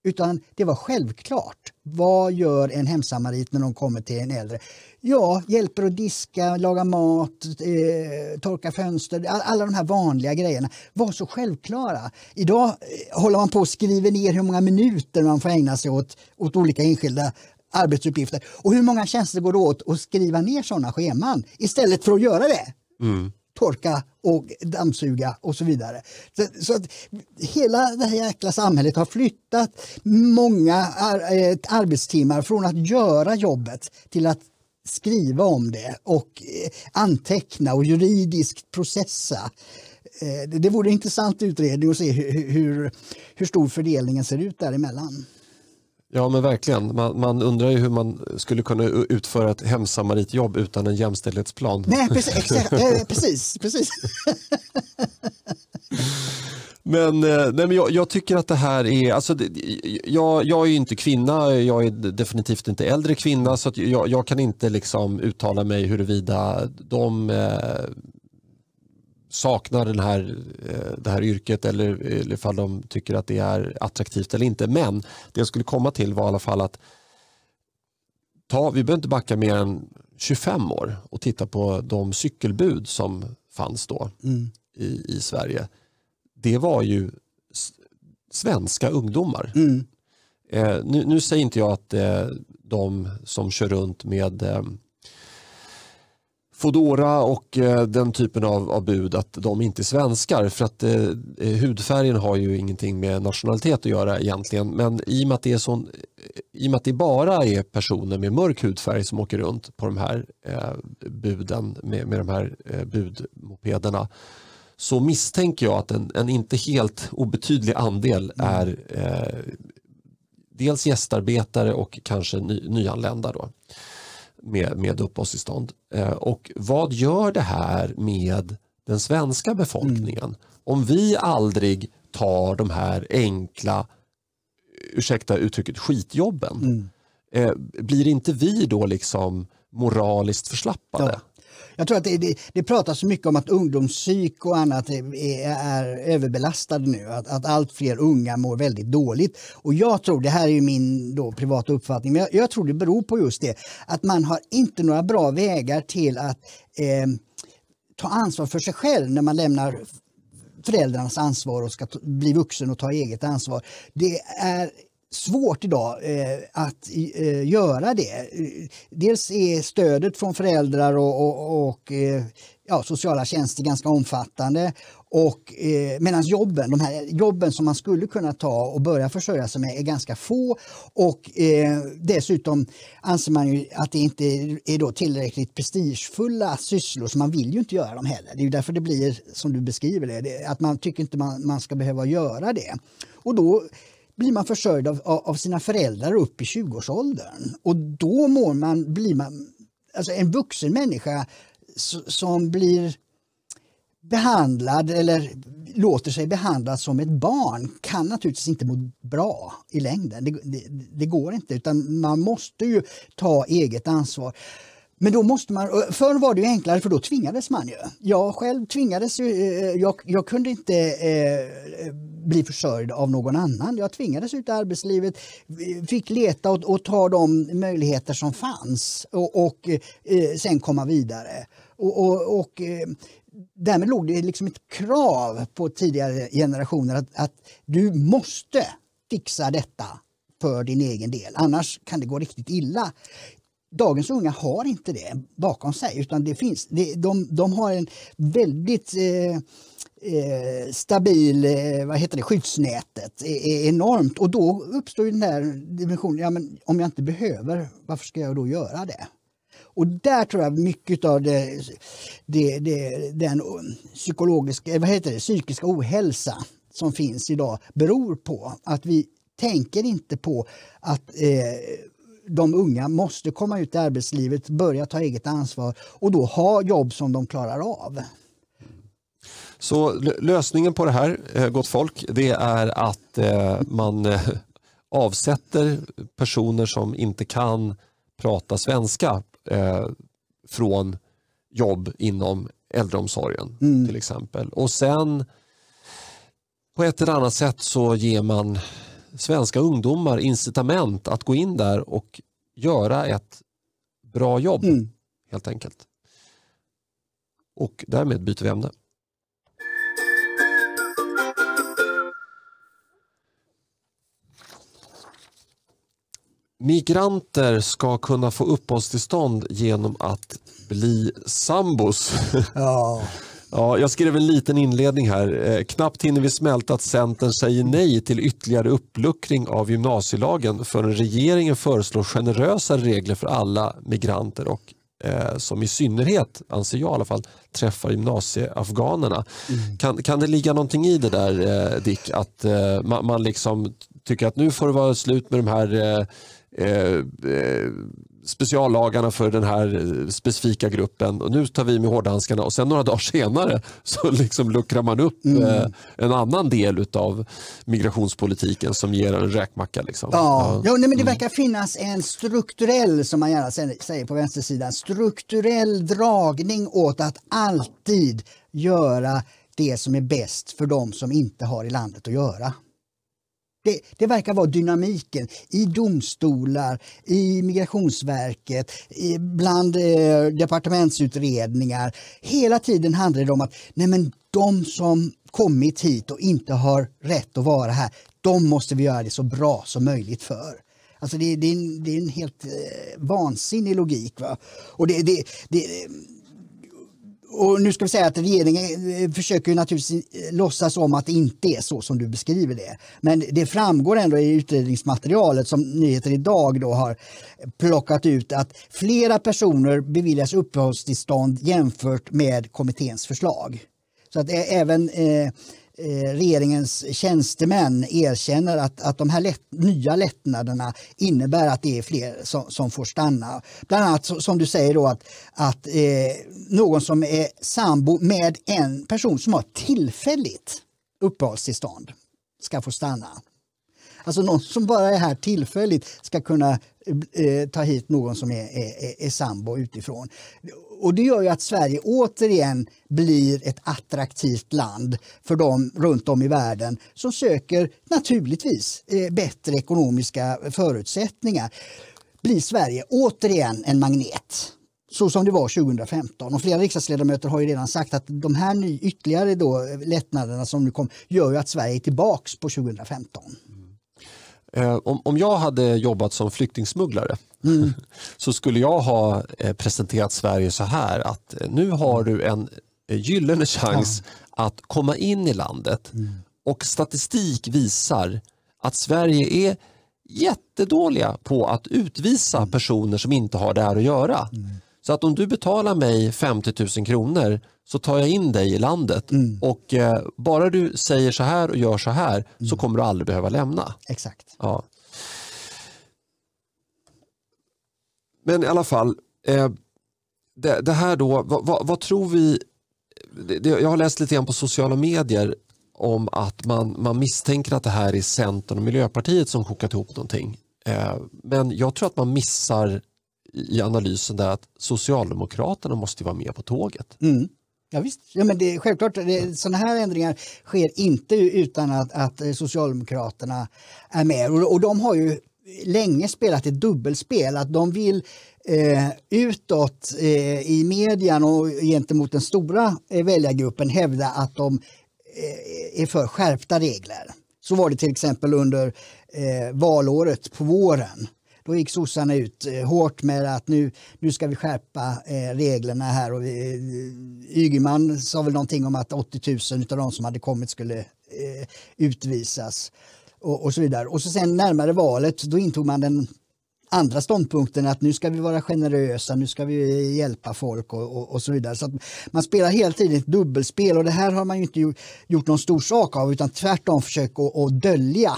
Utan det var självklart. Vad gör en hemsamarit när de kommer till en äldre? Ja, hjälper att diska, laga mat, eh, torka fönster, alla de här vanliga grejerna var så självklara. Idag eh, håller man på att skriva ner hur många minuter man får ägna sig åt, åt olika enskilda arbetsuppgifter. Och hur många tjänster går det åt att skriva ner sådana scheman istället för att göra det? Mm torka och dammsuga och så vidare. Så, så, att hela det här jäkla samhället har flyttat många ar eh, arbetstimmar från att göra jobbet till att skriva om det och eh, anteckna och juridiskt processa. Eh, det vore en intressant utredning att se hur, hur, hur stor fördelningen ser ut däremellan. Ja men verkligen. Man, man, undrar ju hur man skulle kunna utföra ett hemsamaritjobb utan en jämställdhetsplan. Nej, precis. Exakt, eh, precis, precis. Men, eh, nej, men jag, jag, tycker att det här är, alltså, jag, jag är inte kvinna, jag är definitivt inte äldre kvinna så jag, jag, kan inte liksom uttala mig huruvida de eh, saknar den här, eh, det här yrket eller ifall de tycker att det är attraktivt eller inte. Men det jag skulle komma till var i alla fall att ta, vi behöver inte backa mer än 25 år och titta på de cykelbud som fanns då mm. i, i Sverige. Det var ju svenska ungdomar. Mm. Eh, nu, nu, säger inte jag att eh, de som kör runt med eh, Fodora och eh, den typen av, av, bud att de inte är svenskar. För att eh, hudfärgen har ju ingenting med nationalitet att göra egentligen. Men i och med att det är sån eh, i och det bara är personer med mörk hudfärg som åker runt på de här eh, buden med, med de här eh, budmopederna så misstänker jag att en, en inte helt obetydlig andel mm. är eh, dels gästarbetare och kanske ny, nyanlända då, med, med uppehållstillstånd. Eh, och vad gör det här med den svenska befolkningen? Mm. Om vi aldrig tar de här enkla, ursäkta uttrycket, skitjobben. Mm. Eh, blir inte vi då liksom moraliskt förslappade? Ja. Jag tror att det, det, det pratas så mycket om att ungdomspsyk och annat är, är överbelastade nu. Att, att, allt fler unga mår väldigt dåligt. Och jag tror, det här är min då privata uppfattning, men jag, jag, tror det beror på just det. Att man har inte några bra vägar till att eh, ta ansvar för sig själv när man lämnar föräldrarnas ansvar och ska bli vuxen och ta eget ansvar. Det är svårt idag eh, att eh, göra det. Dels är stödet från föräldrar och, och, och eh, ja, sociala tjänster ganska omfattande. Och, eh, Medan jobben, de här jobben som man skulle kunna ta och börja försörja sig med är ganska få. Och eh, Dessutom anser man ju att det inte är då tillräckligt prestigefulla sysslor så man vill ju inte göra dem heller. Det är därför det blir som du beskriver det, att man tycker inte man, man ska behöva göra det. Och då blir man försörjd av, av sina föräldrar upp i 20-årsåldern. Och då mår man, blir man, alltså en vuxen människa som blir behandlad eller låter sig behandlas som ett barn kan naturligtvis inte må bra i längden. Det, det, det, går inte utan man måste ju ta eget ansvar. Men då måste man, förr var det ju enklare för då tvingades man ju. Jag själv tvingades ju, eh, jag, jag kunde inte eh, bli försörjd av någon annan. Jag tvingades ut i arbetslivet, fick leta och, och ta de möjligheter som fanns och, och eh, sen komma vidare. Och, och, och eh, därmed låg det liksom ett krav på tidigare generationer att, att du måste fixa detta för din egen del, annars kan det gå riktigt illa. Dagens unga har inte det bakom sig utan det finns, det, de, de har en väldigt eh, eh, stabil eh, vad heter det, skyddsnätet är, är, enormt och då uppstår den här dimensionen, ja, men om jag inte behöver, varför ska jag då göra det? Och där tror jag mycket av det, det, det, den psykologiska, vad heter det, psykiska ohälsa som finns idag beror på att vi tänker inte på att eh, de unga måste komma ut i arbetslivet, börja ta eget ansvar och då ha jobb som de klarar av. Så lösningen på det här, eh, gott folk, det är att eh, man eh, avsätter personer som inte kan prata svenska från jobb inom äldreomsorgen mm. till exempel. Och sen på ett eller annat sätt så ger man svenska ungdomar incitament att gå in där och göra ett bra jobb mm. helt enkelt. Och därmed byter vi ämne. Migranter ska kunna få uppehållstillstånd genom att bli sambos. Ja. Ja, jag skrev en liten inledning här. Eh, knappt hinner vi smälta att Centern säger nej till ytterligare uppluckring av gymnasielagen förrän regeringen föreslår generösare regler för alla migranter och eh, som i synnerhet, anser jag i alla fall, träffar gymnasieafghanerna. Mm. Kan, kan det ligga någonting i det där eh, Dick, att eh, man, man liksom tycker att nu får det vara slut med de här eh, Eh, eh, speciallagarna för den här eh, specifika gruppen och nu tar vi med hårdhandskarna och sen några dagar senare så liksom luckrar man upp mm. eh, en annan del av migrationspolitiken som ger en räkmacka. Liksom. Ja, ja. nej, men det mm. verkar finnas en strukturell, som man gärna säger på vänstersidan, strukturell dragning åt att alltid göra det som är bäst för de som inte har i landet att göra. Det, det, verkar vara dynamiken i domstolar, i Migrationsverket, i, bland eh, departementsutredningar. Hela tiden handlar det om att nej men de som kommit hit och inte har rätt att vara här, de måste vi göra det så bra som möjligt för. Alltså det, det, är, en, det är en helt eh, vansinnig logik. Va? Och det, det, det och nu ska vi säga att regeringen eh, försöker naturligtvis eh, låtsas om att det inte är så som du beskriver det. Men det framgår ändå i utredningsmaterialet som Nyheter idag då har plockat ut att flera personer beviljas uppehållstillstånd jämfört med kommitténs förslag. Så att även Eh, Eh, regeringens tjänstemän erkänner att, att de här lätt, nya lättnaderna innebär att det är fler som, som får stanna. Bland annat som du säger då att, att eh, någon som är sambo med en person som har tillfälligt uppehållstillstånd ska få stanna. Alltså någon som bara är här tillfälligt ska kunna eh, ta hit någon som är, är, är sambo utifrån och det gör ju att Sverige återigen blir ett attraktivt land för dem runt om i världen som söker naturligtvis eh, bättre ekonomiska förutsättningar. Blir Sverige återigen en magnet så som det var 2015. Och flera riksdagsledamöter har ju redan sagt att de här ny, ytterligare då, eh, lättnaderna som nu kom gör ju att Sverige är tillbaks på 2015. Mm. Eh, om, om jag hade jobbat som flyktingsmugglare mm. så skulle jag ha eh, presenterat Sverige så här att eh, nu har du en gyllene chans ja. att komma in i landet mm. och statistik visar att Sverige är jättedåliga på att utvisa mm. personer som inte har där att göra. Mm. Så att om du betalar mig 50 000 kronor så tar jag in dig i landet mm. och eh, bara du säger så här och gör så här mm. så kommer du aldrig behöva lämna. Exakt. Ja. Men i alla fall, eh, det, det, här då, vad, vad, vad tror vi? Det, jag har läst lite grann på sociala medier om att man, man misstänker att det här är Centern och Miljöpartiet som kokat ihop någonting. Eh, men jag tror att man missar i analysen där att Socialdemokraterna måste vara med på tåget. Mm. Ja, visst. Ja, men det, självklart, det, sådana här ändringar sker inte utan att, att Socialdemokraterna är med. Och, och de har ju länge spelat ett dubbelspel. Att de vill eh, utåt eh, i media och gentemot den stora eh, väljargruppen hävda att de eh, är för skärpta regler. Så var det till exempel under eh, valåret på våren. Då gick sossarna ut eh, hårt med att nu, nu ska vi skärpa eh, reglerna här. Och, eh, Ygeman sa väl någonting om att 80 000 av de som hade kommit skulle eh, utvisas. Och, och, så vidare. Och så sen närmare valet då intog man den andra ståndpunkten att nu ska vi vara generösa, nu ska vi hjälpa folk och, och, och så vidare. Så man spelar hela tiden ett dubbelspel och det här har man ju inte gjort någon stor sak av utan tvärtom försökt att, att dölja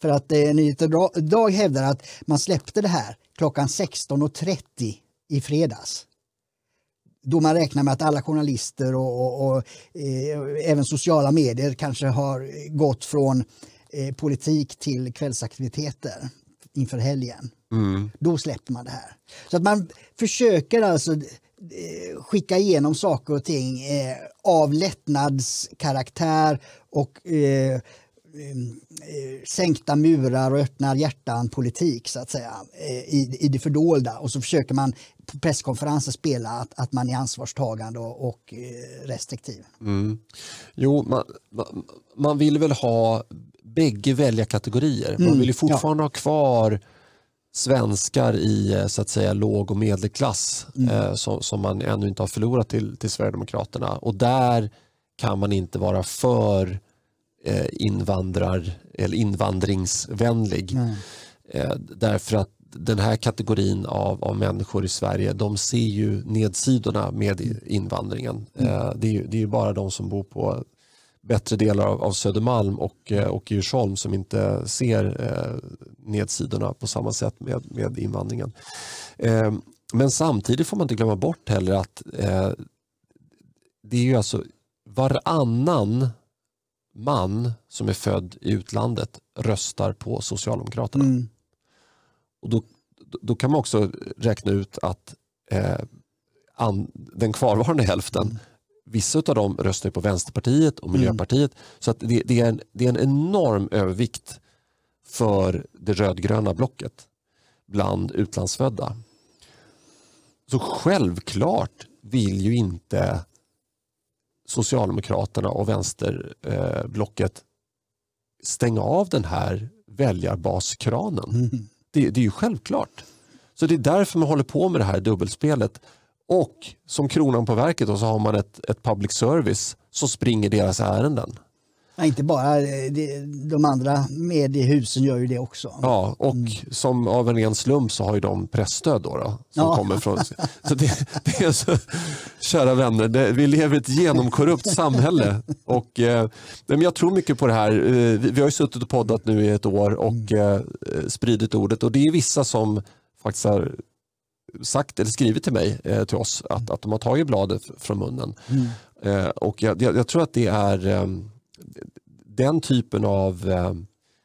för att eh, Nyheter Dag hävdar att man släppte det här klockan 16.30 i fredags. Då man räknar med att alla journalister och, och, och eh, även sociala medier kanske har gått från eh, politik till kvällsaktiviteter inför helgen. Mm. Då släpper man det här. Så att man försöker alltså eh, skicka igenom saker och ting eh, av lättnadskaraktär och eh, Eh, sänkta murar och öppna hjärtan politik så att säga eh, i, i det fördolda och så försöker man på presskonferenser spela att, att man är ansvarstagande och, och restriktiv. Mm. Jo, man, man vill väl ha bägge väljarkategorier. Man mm, vill ju fortfarande ja. ha kvar svenskar i så att säga låg och medelklass mm. eh, som, som man ännu inte har förlorat till, till Sverigedemokraterna och där kan man inte vara för Eh, invandrar, eller invandringsvänlig. Mm. Därför att den här kategorin av, av människor i Sverige de ser ju nedsidorna med invandringen. Mm. Det, är ju, det är bara de som bor på bättre delar av, av Södermalm och, och Djursholm som inte ser eh, nedsidorna på samma sätt med, med invandringen. Eh, men samtidigt får man inte glömma bort heller att eh, det är ju alltså varannan man som är född i utlandet röstar på Socialdemokraterna. Mm. Och då, då kan man också räkna ut att eh, an, den kvarvarande hälften, mm. Vissa av dem röstar på Vänsterpartiet och Miljöpartiet. Mm. Så att det, det, är en, det är en enorm övervikt för det rödgröna blocket bland utlandsfödda. Så självklart vill ju inte Socialdemokraterna och vänsterblocket stänga av den här väljarbaskranen. Mm. Det, det, är ju självklart. Så det är därför man håller på med det här dubbelspelet Och som kronan på verket då, så har man ett, ett public service som springer deras ärenden. Ja, inte bara eh, de andra mediehusen gör ju det också. Ja, och mm. som av en ren slump så har ju de pressstöd då, då som ja. kommer från... Så det, det är så, kära vänner, det, vi lever i ett genomkorrupt samhälle. Och, eh, men jag tror mycket på det här. Eh, vi, vi har ju suttit och poddat nu i ett år och mm. eh, spridit ordet och det är vissa som faktiskt har sagt eller skrivit till mig, eh, till oss, att, att de har tagit bladet från munnen. Mm. Eh, och jag, jag, jag, tror att det är ehm, den typen av eh,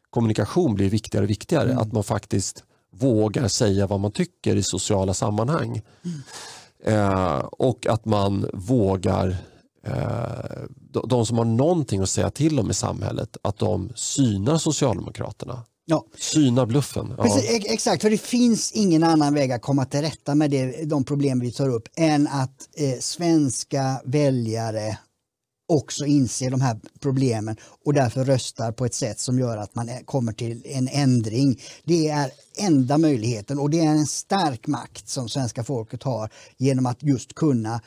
kommunikation blir viktigare och viktigare. Mm. Att man faktiskt vågar säga vad man tycker i sociala sammanhang. Mm. Eh, och att man vågar, eh, de, de, som har någonting att säga till om i samhället, att de synar Socialdemokraterna. Ja. Syna bluffen. Ja. Precis, exakt, för det finns ingen annan väg att komma till rätta med det, de problem vi tar upp än att eh, svenska väljare också inser de här problemen och därför röstar på ett sätt som gör att man kommer till en ändring. Det är enda möjligheten och det är en stark makt som svenska folket har genom att just kunna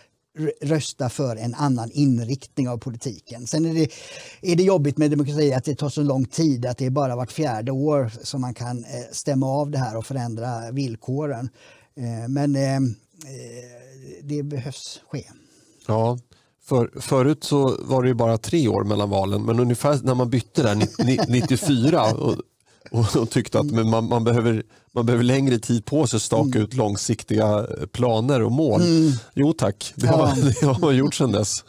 rösta för en annan inriktning av politiken. Sen är det, är det jobbigt med demokrati att det tar så lång tid, att det är bara vart fjärde år som man kan eh, stämma av det här och förändra villkoren. Eh, men eh, det behövs ske. Ja, för, förut så var det ju bara tre år mellan valen, men ungefär när man bytte där 94 och, tyckte att man, man, behöver, man behöver längre tid på sig att staka mm. ut långsiktiga planer och mål. Mm. Jo tack, det har, ja. det har man gjort sedan dess.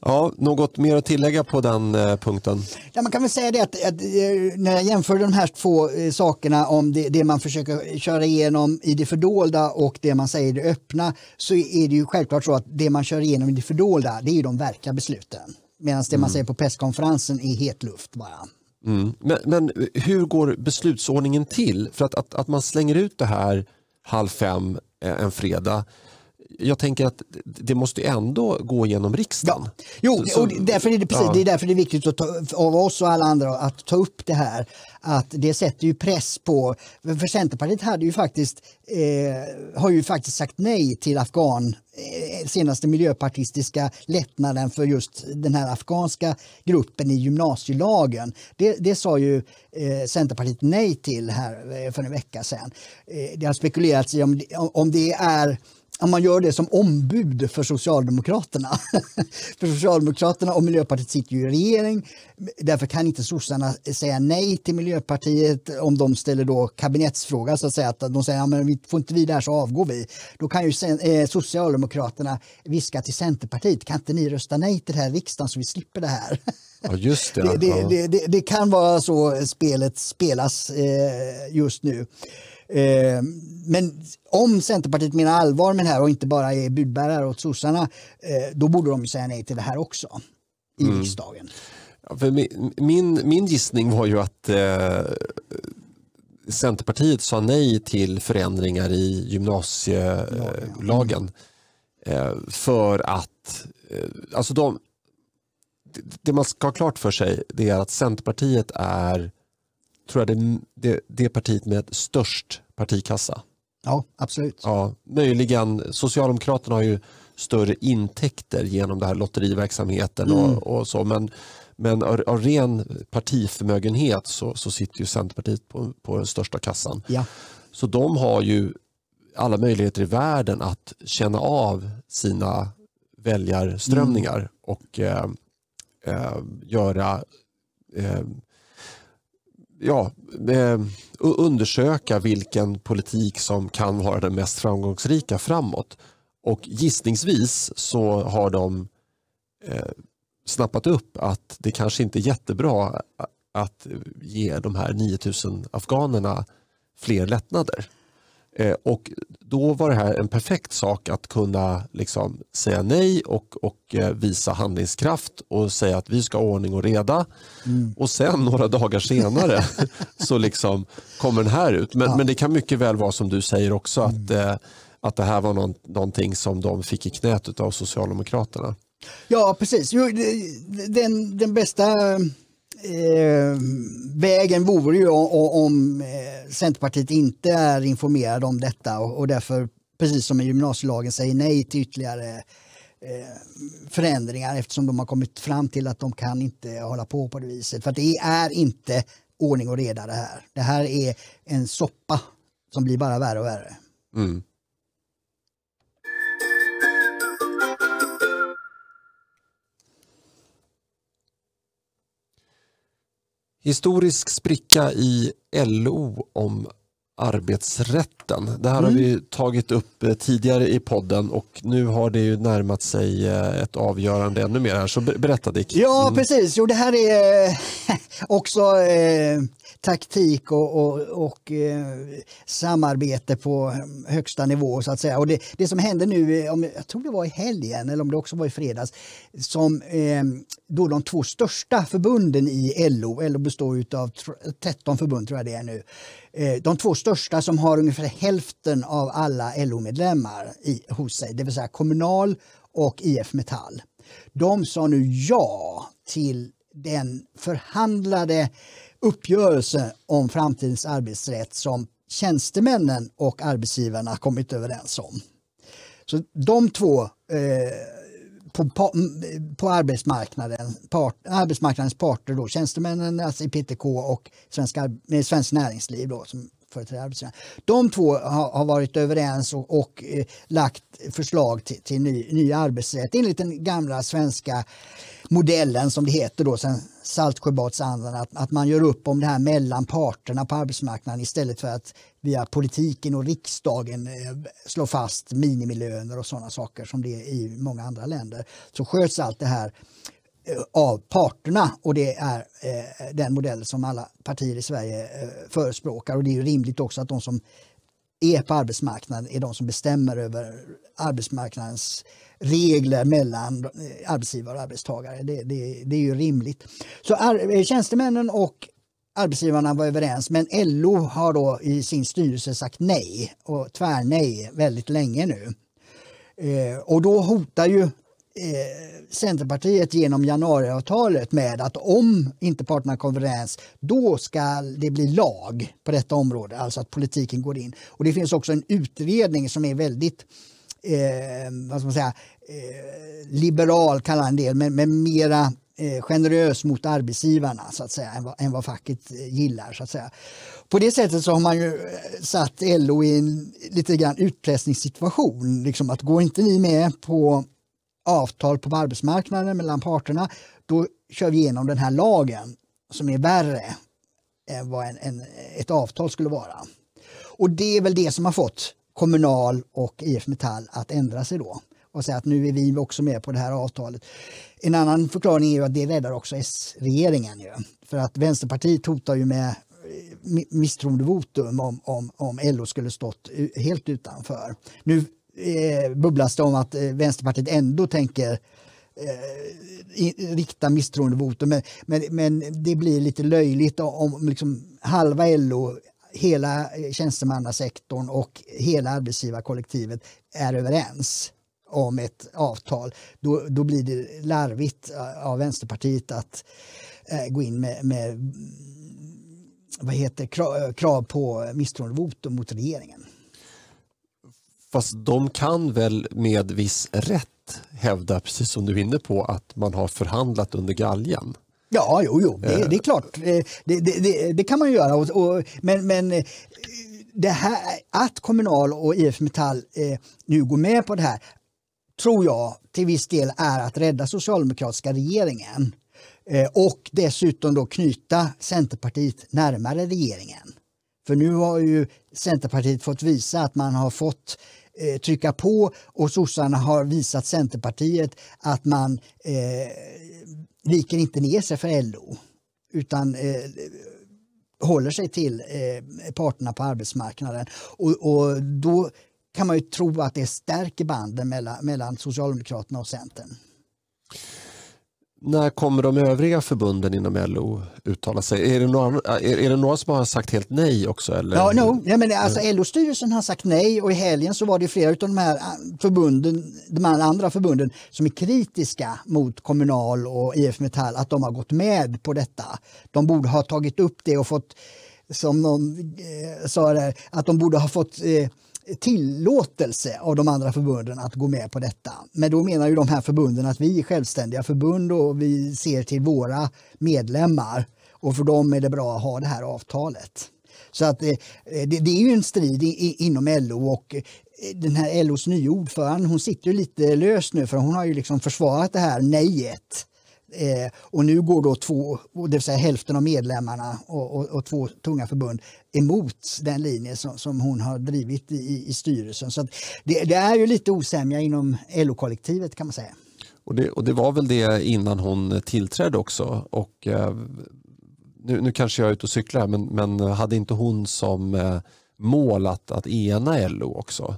Ja, något mer att tillägga på den eh, punkten? Ja, man kan väl säga det att, att, eh, när jag jämför de här två eh, sakerna om det, det, man försöker köra igenom i det fördolda och det man säger i det öppna så är det ju självklart så att det man kör igenom i det fördolda det är ju de verkliga besluten. Medan det mm. man säger på presskonferensen är het luft bara. Mm. Men, men, hur går beslutsordningen till? För att, att, att man slänger ut det här halv fem eh, en fredag jag tänker att det måste ändå gå genom riksdagen. Ja. Jo, så, och därför är det, precis, ja. det är därför det är viktigt att ta, av oss och alla andra att ta upp det här. Att det sätter ju press på, för Centerpartiet hade ju faktiskt, eh, har ju faktiskt sagt nej till afghan eh, senaste miljöpartistiska lättnaden för just den här afghanska gruppen i gymnasielagen. Det, det sa ju eh, Centerpartiet nej till här eh, för en vecka sedan. Eh, det har spekulerats i om, om det är om man gör det som ombud för Socialdemokraterna. för Socialdemokraterna och Miljöpartiet sitter ju i regering. Därför kan inte sossarna säga nej till Miljöpartiet om de ställer då kabinettsfråga. Så att säga att de säger att ja, får inte vi det här så avgår vi. Då kan ju eh, Socialdemokraterna viska till Centerpartiet, kan inte ni rösta nej till det här i riksdagen så vi slipper det här? Ja, just det. det, det, det, det kan vara så spelet spelas eh, just nu. Eh, men om Centerpartiet menar allvar med det här och inte bara är budbärare åt sossarna, eh, då borde de säga nej till det här också i mm. riksdagen. Ja, min, min, min gissning var ju att eh, Centerpartiet sa nej till förändringar i gymnasielagen. Eh, för att, alltså de, det man ska ha klart för sig det är att Centerpartiet är tror jag det, det, det partiet med störst partikassa. Ja, absolut. Ja, möjligen, Socialdemokraterna har ju större intäkter genom den här lotteriverksamheten mm. och, och, så, men, men av, av ren partiförmögenhet så, så sitter ju Centerpartiet på, på den största kassan. Ja. Så de har ju alla möjligheter i världen att känna av sina väljarströmningar mm. och eh, eh, göra eh, ja, eh, undersöka vilken politik som kan vara den mest framgångsrika framåt. Och gissningsvis så har de eh, snappat upp att det kanske inte är jättebra att ge de här 9000 afghanerna fler lättnader. Eh, och då var det här en perfekt sak att kunna liksom säga nej och, och eh, visa handlingskraft och säga att vi ska ha ordning och reda. Mm. Och sen några dagar senare så liksom kommer den här ut. Men, ja. men det kan mycket väl vara som du säger också att, mm. eh, att det här var någon, någonting som de fick i knät av Socialdemokraterna. Ja precis, den, den bästa eh, vägen vore ju om, om Centerpartiet inte är informerade om detta och, och därför precis som i gymnasielagen, säger nej till ytterligare eh, förändringar eftersom de har kommit fram till att de kan inte hålla på på det viset. För det är inte ordning och reda det här. Det här är en soppa som blir bara värre och värre. Mm. Historisk spricka i LO om arbetsrätten. Det här mm. har vi tagit upp eh, tidigare i podden och nu har det ju närmat sig eh, ett avgörande ännu mer här. Så berätta Dick. Ja mm. precis, jo, det här är eh, också eh, taktik och, och, och eh, samarbete på högsta nivå så att säga. Och det, det som hände nu, om, jag tror det var i helgen eller om det också var i fredags, som eh, då de två största förbunden i LO, LO består av 13 förbund tror jag det är nu, Eh, de två största som har ungefär hälften av alla LO-medlemmar hos sig, det vill säga Kommunal och IF Metall. De sa nu ja till den förhandlade uppgörelse om framtidens arbetsrätt som tjänstemännen och arbetsgivarna kommit överens om. Så de två eh, på, på, på, arbetsmarknaden, part, arbetsmarknadens parter, då, tjänstemännen alltså i PTK och svenska, Svenskt Näringsliv då, som företräder arbetsgivarna. De två har, har varit överens och, och eh, lagt förslag till, till ny, ny arbetsrätt enligt den gamla svenska modellen som det heter då sen Saltsjöbadsandan att, att man gör upp om det här mellan parterna på arbetsmarknaden istället för att via politiken och riksdagen eh, slå fast minimilöner och sådana saker som det är i många andra länder. Så sköts allt det här eh, av parterna och det är eh, den modell som alla partier i Sverige eh, förespråkar och det är ju rimligt också att de som är på arbetsmarknaden är de som bestämmer över arbetsmarknadens regler mellan eh, arbetsgivare och arbetstagare. Det, det, det är ju rimligt. Så ar, tjänstemännen och arbetsgivarna var överens men LO har då i sin styrelse sagt nej och tvärnej väldigt länge nu. Eh, och då hotar ju eh, Centerpartiet genom januariavtalet med att om inte parterna kommer överens då ska det bli lag på detta område, alltså att politiken går in. Och det finns också en utredning som är väldigt eh, vad ska man säga, eh, liberal kallar en del, men, men mera Eh, generös mot arbetsgivarna så att säga, än vad, än vad facket eh, gillar. Så att säga. På det sättet så har man ju eh, satt LO i en lite grann utpressningssituation. Liksom att går inte ni med på avtal på arbetsmarknaden mellan parterna, då kör vi igenom den här lagen som är värre än vad en, en, ett avtal skulle vara. Och det är väl det som har fått Kommunal och IF Metall att ändra sig då och säga att nu är vi också med på det här avtalet. En annan förklaring är att det räddar också S-regeringen. För att Vänsterpartiet hotar ju med eh, misstroendevotum om, om, om LO skulle stått helt utanför. Nu eh, bubblas det om att eh, Vänsterpartiet ändå tänker eh, rikta misstroendevotum men, men, men, det blir lite löjligt om liksom halva LO hela eh, tjänstemannasektorn och hela arbetsgivarkollektivet är överens om ett avtal, då, då blir det larvigt eh, av Vänsterpartiet att eh, gå in med, med vad heter, krav, krav på misstroendevotum mot regeringen. Fast de kan väl med viss rätt hävda, precis som du är inne på, att man har förhandlat under galgen? Ja, jo, jo. Det, det är klart. Det, det, det, kan man ju göra. Och, och, men, men det här, att Kommunal och IF Metall eh, nu går med på det här tror jag till viss del är att rädda socialdemokratiska regeringen eh, och dessutom då knyta Centerpartiet närmare regeringen. För nu har ju Centerpartiet fått visa att man har fått eh, trycka på och sossarna har visat Centerpartiet att man eh, viker inte ner sig för LO utan eh, håller sig till eh, parterna på arbetsmarknaden. Och, och, då kan man ju tro att det stärker banden mellan, mellan Socialdemokraterna och Centern. När kommer de övriga förbunden inom LO uttala sig? Är det några, är, är det några som har sagt helt nej också? Eller? Ja, no. ja, men alltså, LO-styrelsen har sagt nej och i helgen så var det flera av de här förbunden, de här andra förbunden som är kritiska mot Kommunal och IF Metall att de har gått med på detta. De borde ha tagit upp det och fått, som någon eh, sa där, att de borde ha fått eh, tillåtelse av de andra förbunden att gå med på detta. Men då menar ju de här förbunden att vi är självständiga förbund och vi ser till våra medlemmar och för dem är det bra att ha det här avtalet. Så att eh, det, det är ju en strid i, inom LO och eh, den här LOs nya ordförande hon sitter ju lite löst nu för hon har ju liksom försvarat det här nejet. Eh, och nu går då två, det vill säga hälften av medlemmarna och, och, och två tunga förbund emot den linje som, som hon har drivit i, i styrelsen. Så det, det, är ju lite osämja inom LO-kollektivet kan man säga. Och det, och det var väl det innan hon tillträdde också. Och, eh, nu, nu kanske jag är ute och cyklar men, men hade inte hon som eh, mål att, att ena LO också?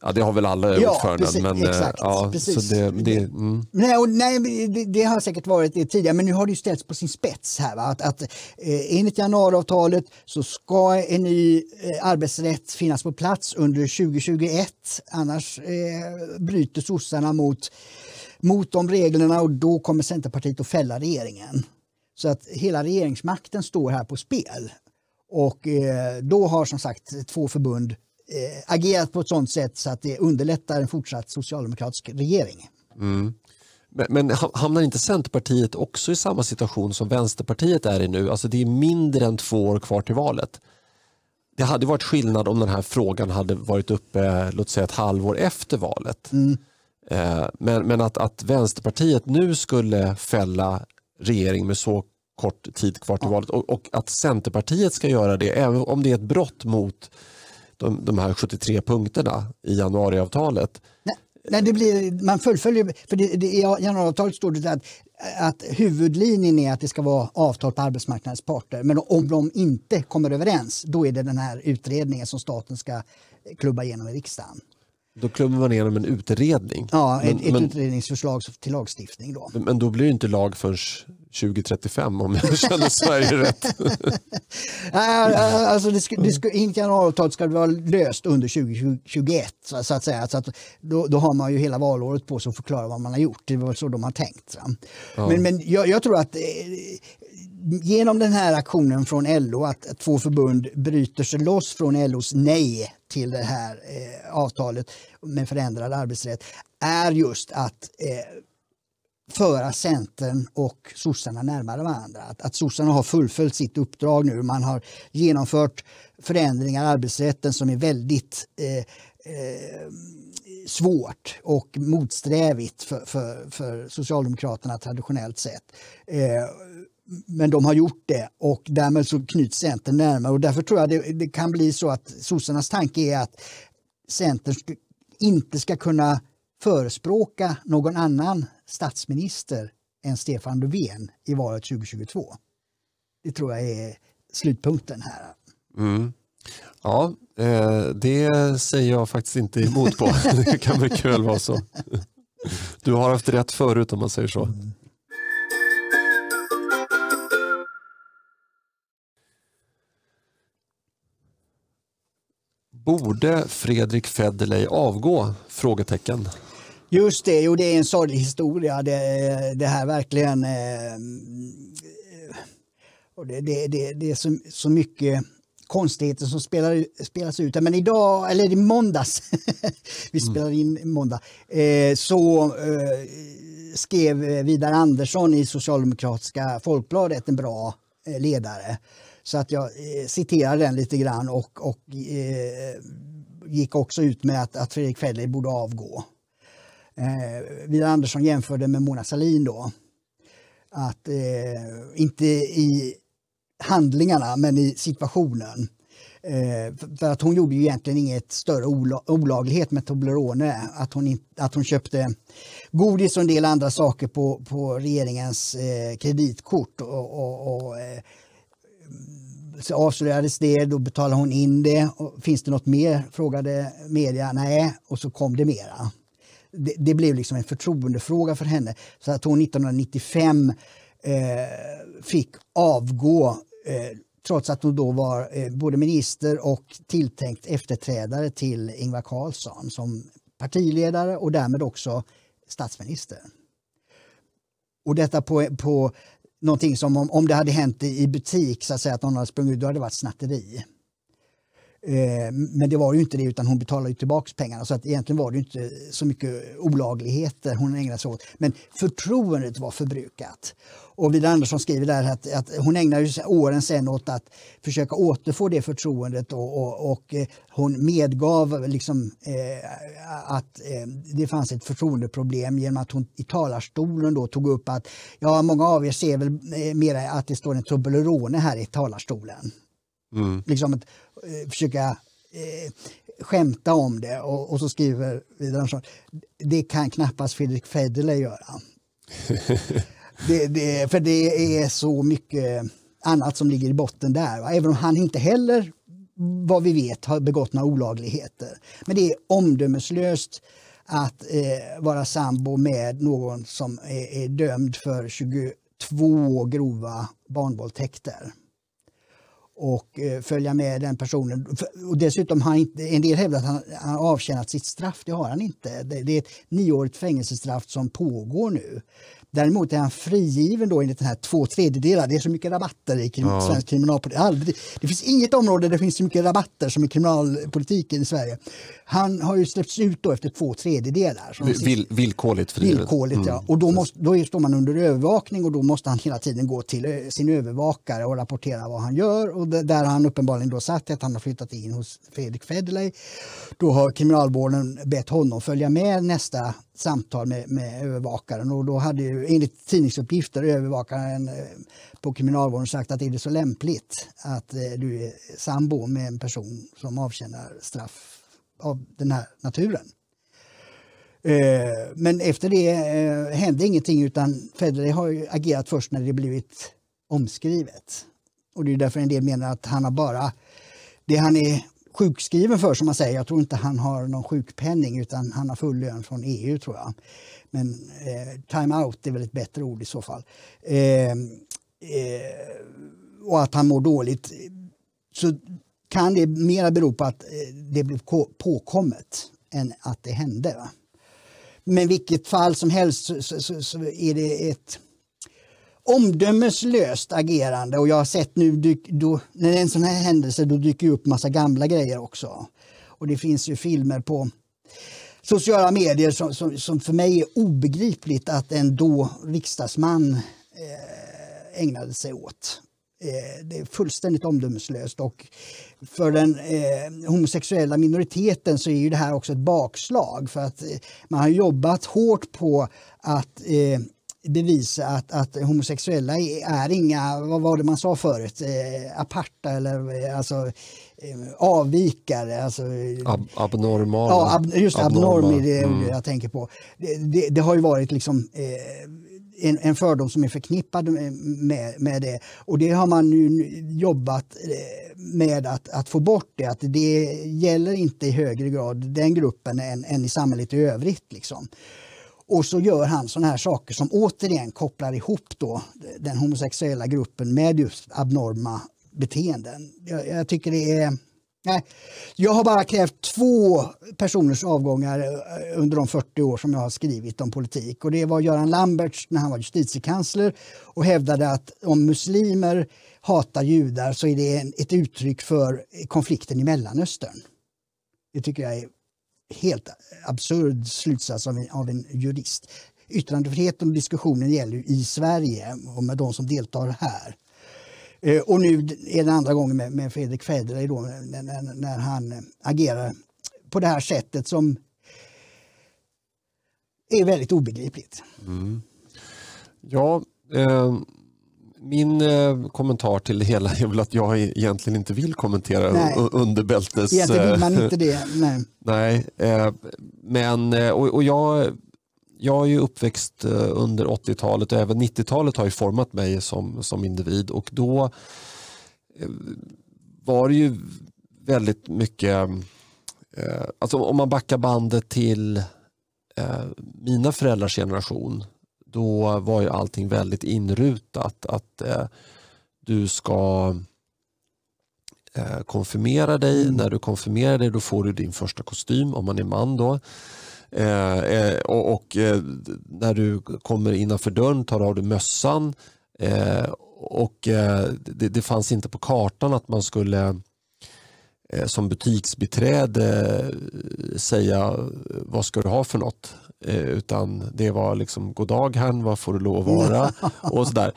Ja, det har väl alla ja, ordföranden. Precis, men, eh, exakt, ja, precis. Det, det, mm. nej, och, nej, det, det, har säkert varit det tidigare, men nu har det ställts på sin spets. här. Va? Att, att, eh, enligt januariavtalet så ska en ny eh, arbetsrätt finnas på plats under 2021. Annars eh, bryter sossarna mot, mot de reglerna och då kommer Centerpartiet att fälla regeringen. Så att hela regeringsmakten står här på spel. Och eh, då har som sagt två förbund agerat på ett sådant sätt så att det underlättar en fortsatt socialdemokratisk regering. Mm. Men, men hamnar inte Centerpartiet också i samma situation som Vänsterpartiet är i nu? Alltså det är mindre än två år kvar till valet. Det hade varit skillnad om den här frågan hade varit uppe låt säga ett halvår efter valet. Mm. Eh, men, men att, att Vänsterpartiet nu skulle fälla regering med så kort tid kvar till ja. valet och, och, att Centerpartiet ska göra det även om det är ett brott mot de, de här 73 punkterna i januariavtalet. Nej, nej det blir, man fullföljer, för det, det, i januariavtalet står det att, att huvudlinjen är att det ska vara avtal på arbetsmarknadens parter. Men om de inte kommer överens, då är det den här utredningen som staten ska klubba igenom i riksdagen. Då klubbar man igenom en utredning? Ja, men, ett, men, utredningsförslag till lagstiftning. Då. Men då blir det inte lag förrän 2035 om jag känner Sverige rätt. alltså det ska, det ska, januariavtalet ska vara löst under 2021 så, att säga. Så att då, då, har man ju hela valåret på sig att förklara vad man har gjort. Det var så de har tänkt. Ja. Men, men jag, jag, tror att eh, genom den här aktionen från LO att, att två förbund bryter sig loss från LOs nej till det här eh, avtalet med förändrad arbetsrätt är just att eh, föra Centern och sossarna närmare varandra. Att, att sossarna har fullföljt sitt uppdrag nu. Man har genomfört förändringar i arbetsrätten som är väldigt eh, eh, svårt och motsträvigt för, för, för Socialdemokraterna traditionellt sett. Eh, men de har gjort det och därmed så knyts Centern närmare och därför tror jag det, det kan bli så att sossarnas tanke är att Centern inte ska kunna förespråka någon annan statsminister än Stefan Löfven i valet 2022. Det tror jag är slutpunkten här. Mm. Ja, eh, det säger jag faktiskt inte emot på. Det kan mycket väl vara så. Du har haft rätt förut om man säger så. Mm. Borde Fredrik Federley avgå? Frågetecken. Just det, jo, det är en sorglig historia. Det, det här verkligen... Eh, och det, det, det, det är så, så mycket konstigheter som spelar, spelas ut. Men idag, eller i måndags, vi mm. spelar in måndag, eh, så eh, skrev Vidar Andersson i Socialdemokratiska Folkbladet en bra ledare. Så att jag citerar den lite grann och, och gick också ut med att, att Fredrik Federley borde avgå. Eh, Vidar Andersson jämförde med Mona Sahlin då. Att eh, inte i handlingarna men i situationen. Eh, för att hon gjorde ju egentligen inget större olaglighet med Toblerone. Att hon, in, att hon köpte godis och en del andra saker på, på regeringens eh, kreditkort. Och, och, och eh, så avslöjades det, då betalade hon in det. Och, Finns det något mer? frågade media. Nej, och så kom det mera det, det, blev liksom en förtroendefråga för henne. Så att hon 1995 eh, fick avgå eh, trots att hon då var eh, både minister och tilltänkt efterträdare till Ingvar Carlsson som partiledare och därmed också statsminister. Och detta på, på någonting som om, om det hade hänt i butik, så att säga att någon hade sprungit ut, då hade det varit snatteri. Eh, men det var ju inte det utan hon betalade tillbaka pengarna så att egentligen var det inte så mycket olagligheter hon ägnade sig åt. Men förtroendet var förbrukat. Och Vidar Andersson skriver där att, att hon ägnade åren sen åt att försöka återfå det förtroendet och, och, och eh, hon medgav liksom, eh, att eh, det fanns ett förtroendeproblem genom att hon i talarstolen då tog upp att ja, många av er ser väl eh, mer att det står en Toblerone här i talarstolen. Mm. Liksom att försöka eh, skämta om det och, och så skriver Andersson det kan knappast Fredrik Federley göra. det, det, för det är så mycket annat som ligger i botten där. Va? Även om han inte heller, vad vi vet, har begått några olagligheter. Men det är omdömeslöst att eh, vara sambo med någon som är, är dömd för 22 grova barnvåldtäkter och eh, följa med den personen. Och dessutom har inte, en del hävdar att han, han avtjänat sitt straff. Det har han inte. Det, det är ett nioårigt fängelsestraff som pågår nu. Däremot är han frigiven då enligt den här två tredjedelar. Det är så mycket rabatter i krim ja. svensk kriminalpolitik. Det finns inget område där det finns så mycket rabatter som i kriminalpolitiken i Sverige. Han har ju släppts ut då efter två tredjedelar. Vill, villkorligt frigiven. Villkorligt, mm. ja. Och då, måste, då står man under övervakning och då måste han hela tiden gå till sin övervakare och rapportera vad han gör. Och där har han uppenbarligen då sagt att han har flyttat in hos Fredrik Federley. Då har kriminalvården bett honom följa med nästa samtal med, med övervakaren och då hade ju enligt tidningsuppgifter övervakaren eh, på kriminalvården sagt att är det så lämpligt att eh, du är sambo med en person som avtjänar straff av den här naturen. Eh, men efter det hände ingenting utan Federley har agerat först när det blivit omskrivet. Och det är därför en del menar att han har bara det han är sjukskriven för som man säger. Jag tror inte han har någon sjukpenning utan han har full lön från EU tror jag. Men eh, time out är väl ett bättre ord i så fall. Eh, eh, och att han mår dåligt. Så kan det mera bero på att eh, det blev påkommet än att det hände. Va? Men vilket fall som helst så, så, så är det ett omdömeslöst agerande och jag har sett nu dyk, då, när det är en sån här händelse då dyker upp massa gamla grejer också. Och det finns ju filmer på sociala medier som, som, som för mig är obegripligt att en då riksdagsman eh, ägnade sig åt. Eh, det är fullständigt omdömeslöst och för den eh, homosexuella minoriteten så är ju det här också ett bakslag för att eh, man har jobbat hårt på att eh, bevisa att, att homosexuella är inga, vad var det man sa förut, eh, aparta eller eh, alltså eh, avvikare. Alltså, Ab abnormala. Ja, ab, just abnorm är det mm. jag tänker på. Det, det, det, har ju varit liksom eh, en, en fördom som är förknippad med, med det. Och det har man nu jobbat eh, med att, att få bort det. Att det gäller inte i högre grad den gruppen än, än i samhället i övrigt. Liksom. Och så gör han sådana här saker som återigen kopplar ihop då den homosexuella gruppen med just abnorma beteenden. Jag, jag tycker det är... Nej, jag har bara krävt två personers avgångar eh, under de 40 år som jag har skrivit om politik. Och Det var Göran Lamberts när han var justitiekansler och hävdade att om muslimer hatar judar så är det ett uttryck för konflikten i Mellanöstern. Det tycker jag är helt absurd slutsats av en, av en jurist. Yttrandefriheten och diskussionen gäller i Sverige och med de som deltar här. Eh, och nu är det andra gången med, med Fredrik Federley då, när, när, när, han eh, agerar på det här sättet som är väldigt obegripligt. Mm. Ja, eh, min eh, kommentar till det hela är väl att jag egentligen inte vill kommentera underbältes... Egentligen vill man inte det. Nej, nej eh, men eh, och, och, jag, jag är ju uppväxt eh, under 80-talet och även 90-talet har ju format mig som, som individ och då eh, var det ju väldigt mycket, eh, alltså om man backar bandet till mina föräldrars generation då var ju allting väldigt inrutat. Att eh, du ska eh, konfirmera dig. Mm. När du konfirmerar dig då får du din första kostym om man är man. då. Eh, eh och, och eh, När du kommer innanför dörren tar du av dig mössan. Eh, och det, det, fanns inte på kartan att man skulle som butiksbiträde säga vad ska du ha för något. Utan det var liksom god dag herrn, vad får du lov att vara? och, sådär.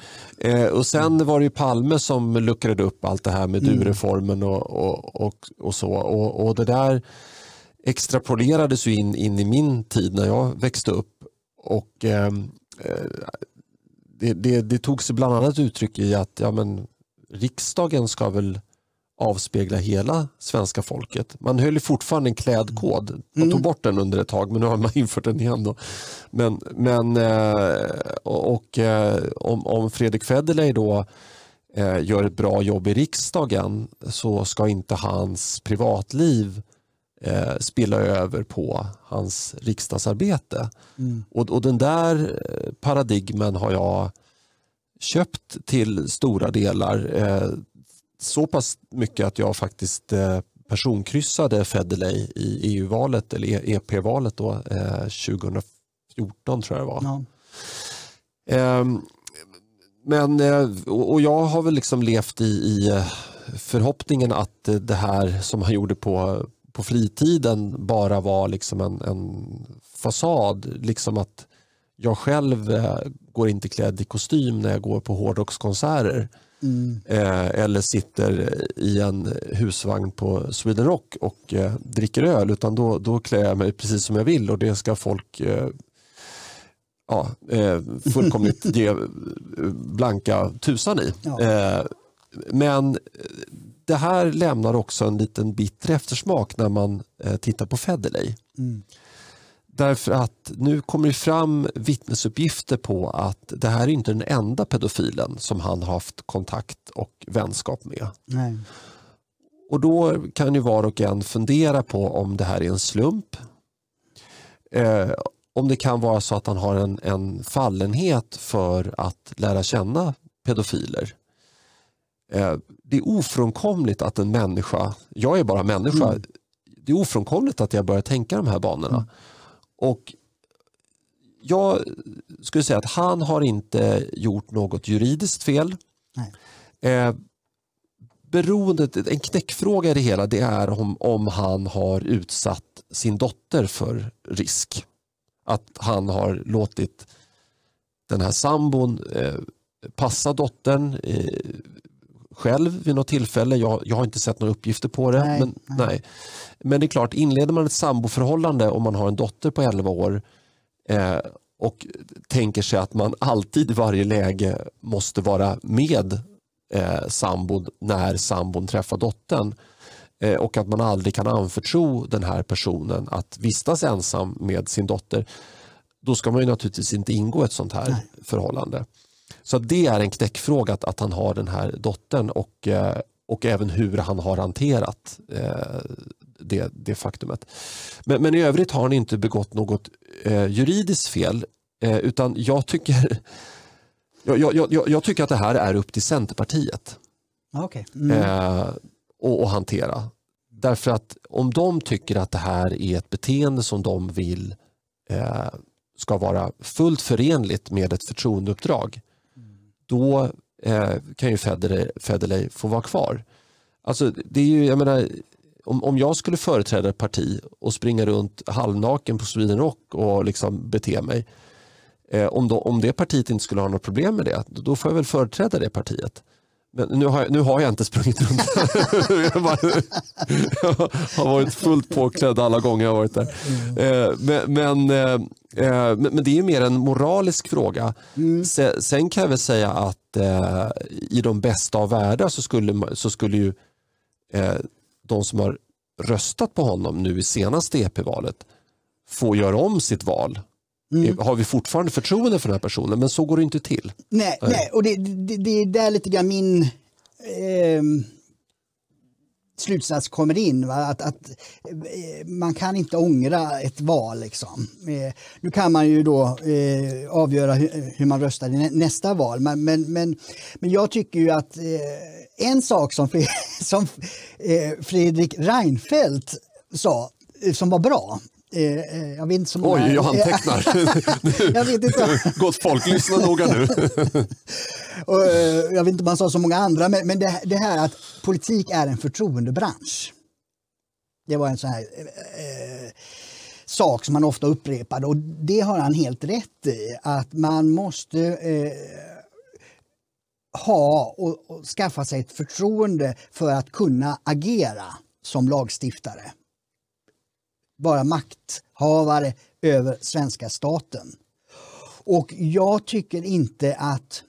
och sen var det Palme som luckrade upp allt det här med mm. du-reformen och, och, och, och, så. Och, och det där extrapolerades ju in, in i min tid när jag växte upp. Och eh, det, det, det tog sig bland annat uttryck i att ja, men, riksdagen ska väl avspegla hela svenska folket. Man höll fortfarande en klädkod. Man tog mm. bort den under ett tag men nu har man infört den igen. Då. Men, men, eh, och, eh, om, om Fredrik Federley då eh, gör ett bra jobb i riksdagen så ska inte hans privatliv eh, spilla över på hans riksdagsarbete. Mm. Och, och den där paradigmen har jag köpt till stora delar. Eh, så pass mycket att jag faktiskt eh, personkryssade Federley i EU-valet eller EP-valet då, eh, 2014 tror jag det var. Ja. Ehm, eh, men, och jag har väl liksom levt i, i eh, förhoppningen att det här som han gjorde på, på fritiden bara var liksom en, en fasad. Liksom att jag själv eh, går inte klädd i kostym när jag går på hårdrockskonserter. Mm. Eh, eller sitter i en husvagn på Sweden Rock och eh, dricker öl. Utan då, då klär jag mig precis som jag vill och det ska folk eh, ja, eh, fullkomligt ge blanka tusan i. Ja. Eh, men det här lämnar också en liten bitter eftersmak när man tittar på Federley. Mm. Därför att nu kommer det fram vittnesuppgifter på att det här är inte den enda pedofilen som han har haft kontakt och vänskap med. Nej. Och då kan ju var och en fundera på om det här är en slump. Eh, om det kan vara så att han har en, en fallenhet för att lära känna pedofiler. Eh, det är ofrånkomligt att en människa, jag är bara människa, mm. det är ofrånkomligt att jag börjar tänka de här banorna. Mm. Och jag skulle säga att han har inte gjort något juridiskt fel. Eh, beroendet, en knäckfråga i det hela det är om, om han har utsatt sin dotter för risk. Att han har låtit den här sambon eh, passa dottern eh, själv vid något tillfälle. Jag, jag har inte sett några uppgifter på det. Nej, men, nej. nej. men det är klart, inleder man ett samboförhållande om man har en dotter på 11 år eh, och tänker sig att man alltid i varje läge måste vara med eh, sambon när sambon träffar dottern eh, och att man aldrig kan anförtro den här personen att vistas ensam med sin dotter då ska man ju naturligtvis inte ingå ett sånt här Nej. förhållande. Så det är en knäckfråga att, att han har den här dottern och, eh, och även hur han har hanterat eh, det, det faktumet. Men, men i övrigt har han inte begått något eh, juridiskt fel utan jag tycker jag, jag, jag, jag, tycker att det här är upp till Centerpartiet okay. mm. och, och hantera. Därför att om de tycker att det här är ett beteende som de vill eh, ska vara fullt förenligt med ett förtroendeuppdrag då eh, kan ju Federley, få vara kvar. Alltså, det är ju, jag menar, om, om jag skulle företräda ett parti och springa runt halvnaken på Sweden Rock och liksom bete mig. Eh, om, då, om det partiet inte skulle ha något problem med det, då får jag väl företräda det partiet. Men nu har, jag, nu har jag inte sprungit runt. jag, har varit fullt påklädd alla gånger jag har varit där. Mm. Eh, men, men, eh, men, men, det är mer en moralisk fråga. Mm. Sen kan jag väl säga att i de bästa av världar så skulle, så skulle ju de som har röstat på honom nu i senaste EP-valet få göra om sitt val Mm. Har vi fortfarande förtroende för den här personen? Men så går det inte till. Nej, nej. nej. och det, det, det, är där lite grann min eh, slutsats kommer in. Va? Att, att eh, man kan inte ångra ett val. Liksom. Eh, nu kan man ju då eh, avgöra hur, hur, man röstar i nästa val. Men, men, men, men jag tycker ju att eh, en sak som, som Fredrik Reinfeldt sa som var bra jag vet inte så många... Oj, jag antecknar. jag vet inte. Gott folk, lyssna noga nu och, eh, jag vet inte om han sa så många andra, men, men det, det, här att politik är en förtroendebransch. Det var en sån här eh, eh, sak som han ofta upprepade och det har han helt rätt i. Att man måste eh, ha och, och, skaffa sig ett förtroende för att kunna agera som lagstiftare. Vara makthavare över svenska staten. Och jag tycker inte att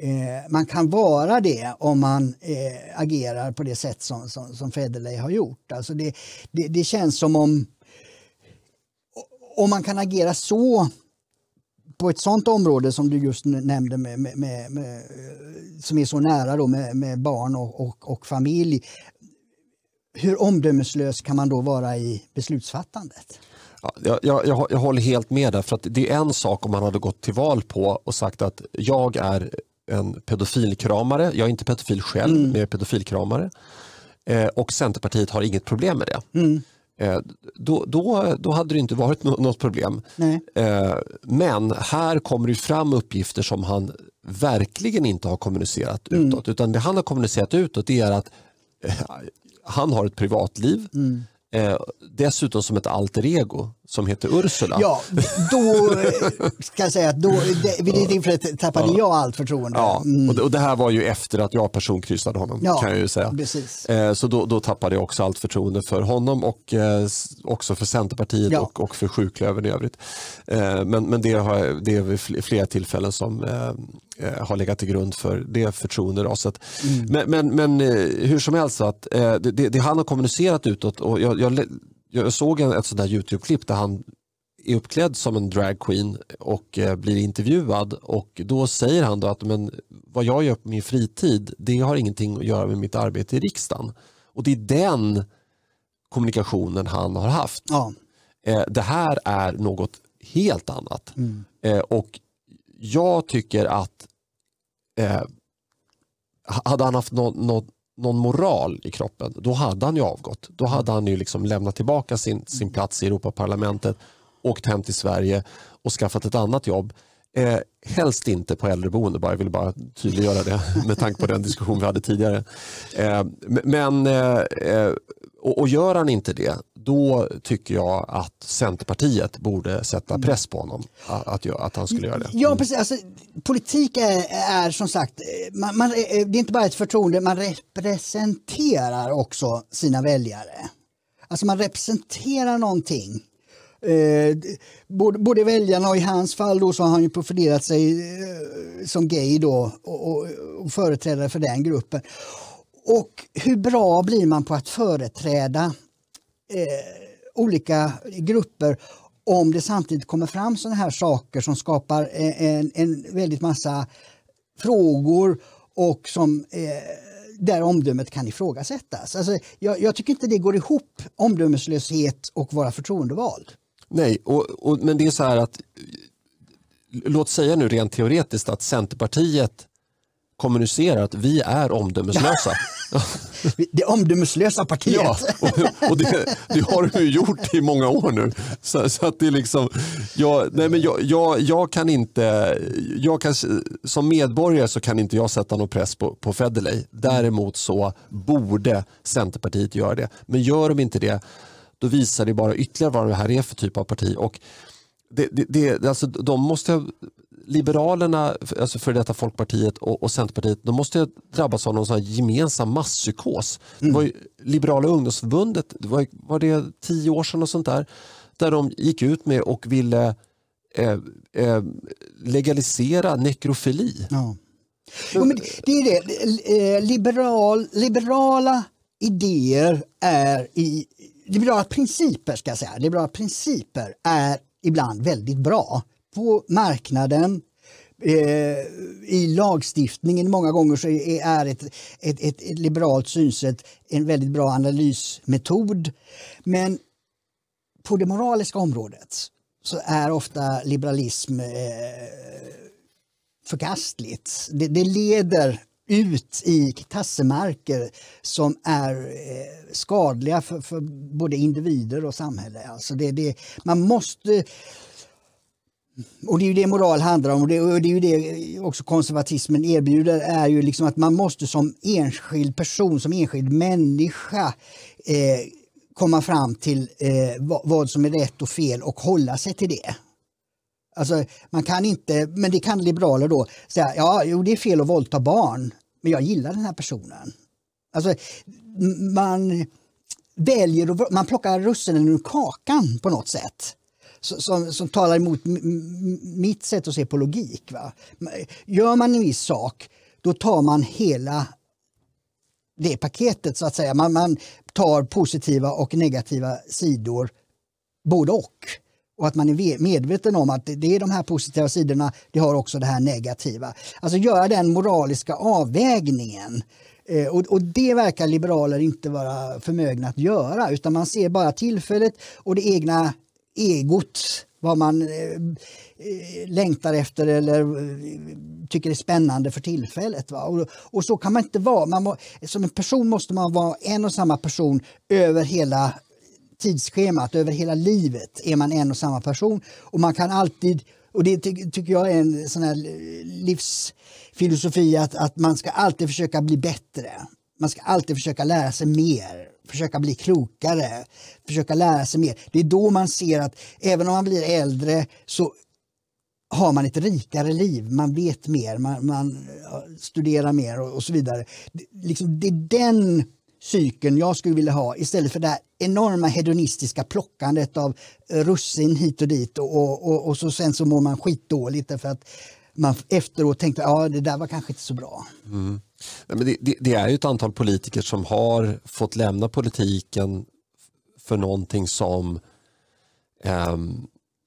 eh, man kan vara det om man eh, agerar på det sätt som, som, som Federley har gjort. Alltså det, det, det känns som om om man kan agera så på ett sånt område som du just nämnde med, med, med, med som är så nära då med, barn och, och, och, familj. Hur omdömeslös kan man då vara i beslutsfattandet? Jag, jag, jag håller helt med där, för att det är en sak om man hade gått till val på och sagt att jag är en pedofilkramare, jag är inte pedofil själv, mm. men jag är pedofilkramare. Eh, och Centerpartiet har inget problem med det. Mm. Eh, då, då, då hade det inte varit något problem. Eh, men här kommer det fram uppgifter som han verkligen inte har kommunicerat mm. utåt. Utan det han har kommunicerat utåt är att eh, han har ett privatliv. Mm. Eh, dessutom som ett alter ego som heter Ursula. Ja, då ska jag säga att då, det, vid det tillfället tappade ja. jag allt förtroende. Ja, mm. och, det, och det här var ju efter att jag personkryssade honom ja, kan jag ju säga. Precis. Eh, så då, då, tappade jag också allt förtroende för honom och eh, också för Centerpartiet ja. och, och för sjuklövern i övrigt. Eh, men, men det, har, det är vid flera tillfällen som har legat till grund för det förtroenderaset. Mm. Men, men, men hur som helst, att, det, det, det han har kommunicerat utåt och jag, jag jag såg ett sånt där YouTube-klipp där han är uppklädd som en dragqueen och eh, blir intervjuad och då säger han då att men, vad jag gör på min fritid det har ingenting att göra med mitt arbete i riksdagen. Och det är den kommunikationen han har haft. Ja. Eh, det här är något helt annat. Mm. Eh, och jag tycker att hade han haft något, något någon moral i kroppen, då hade han ju avgått. Då hade han ju liksom lämnat tillbaka sin, sin plats i Europaparlamentet, åkt hem till Sverige och skaffat ett annat jobb. Eh, helst inte på äldreboende, bara. jag vill bara tydliggöra det med tanke på den diskussion vi hade tidigare. Eh, men, eh, eh och, och gör han inte det, då tycker jag att Centerpartiet borde sätta mm. press på honom att, att han skulle göra det. Ja, mm. precis. Alltså, politik är, är som sagt, man, man, det är inte bara ett förtroende, man representerar också sina väljare. Alltså man representerar någonting. Eh, både, både väljarna och i hans fall då så har han ju profilerat sig eh, som gay då och, och, och företrädare för den gruppen. Och hur bra blir man på att företräda eh, olika grupper om det samtidigt kommer fram sådana här saker som skapar eh, en, en väldigt massa frågor och som eh, där omdömet kan ifrågasättas. Alltså, jag, jag, tycker inte det går ihop, omdömeslöshet och vara förtroendevald. Nej, och, och, men det är så här att låt säga nu rent teoretiskt att Centerpartiet kommunicerar att vi är omdömeslösa. det omdömeslösa partiet. Ja, och, och det, det, har ju gjort i många år nu. Så, så att det är liksom, jag, nej men jag, jag, jag, kan inte, jag kan, som medborgare så kan inte jag sätta någon press på, på Federley. Däremot så borde Centerpartiet göra det. Men gör de inte det, då visar det bara ytterligare vad det här är för typ av parti. Och det, det, det, alltså, de måste Liberalerna, alltså för detta Folkpartiet och, och Centerpartiet, de måste drabbas av någon sån gemensam masspsykos. Mm. Det var ju, Liberala ungdomsförbundet, det var, var det tio år sedan och sånt där, där de gick ut med och ville eh, eh, legalisera nekrofili. Ja. Jo, men det är det, eh, Liberal, liberala idéer är i liberala principer ska jag säga, liberala principer är ibland väldigt bra på marknaden, eh, i lagstiftningen många gånger så är ett, ett, ett, liberalt synsätt en väldigt bra analysmetod. Men på det moraliska området så är ofta liberalism eh, förkastligt. Det, det, leder ut i tassemarker som är eh, skadliga för, för, både individer och samhälle. Alltså det, det, man måste och det är ju det moral handlar om och det, och det är ju det också konservatismen erbjuder är ju liksom att man måste som enskild person, som enskild människa eh, komma fram till eh, vad, vad, som är rätt och fel och hålla sig till det. Alltså, man kan inte, men det kan liberaler då säga, ja, jo, det är fel att våldta barn, men jag gillar den här personen. Alltså, man väljer, man plockar russinen ur kakan på något sätt. Som, som talar emot mitt sätt att se på logik. Va? Gör man en viss sak, då tar man hela det paketet så att säga. Man, man tar positiva och negativa sidor, både och. Och att man är medveten om att det är de här positiva sidorna, det har också det här negativa. Alltså göra den moraliska avvägningen. Eh, och, och, det verkar liberaler inte vara förmögna att göra utan man ser bara tillfället och det egna egot, vad man eh, eh, längtar efter eller eh, tycker är spännande för tillfället. Va? Och, och så kan man inte vara. Man må, som en person måste man vara en och samma person över hela tidsschemat, över hela livet är man en och samma person. Och man kan alltid, och det ty tycker jag är en sån här livsfilosofi, att, att man ska alltid försöka bli bättre. Man ska alltid försöka lära sig mer, försöka bli klokare, försöka lära sig mer. Det är då man ser att även om man blir äldre så har man ett rikare liv, man vet mer, man, man studerar mer och, och, så vidare. Det, liksom, det är den cykeln jag skulle vilja ha istället för det här enorma hedonistiska plockandet av russin hit och dit och, och, och, och så sen så mår man skitdåligt därför att man efteråt tänkte att ja, det där var kanske inte så bra. Mm. Nej, men det, det, det, är ju ett antal politiker som har fått lämna politiken för någonting som eh,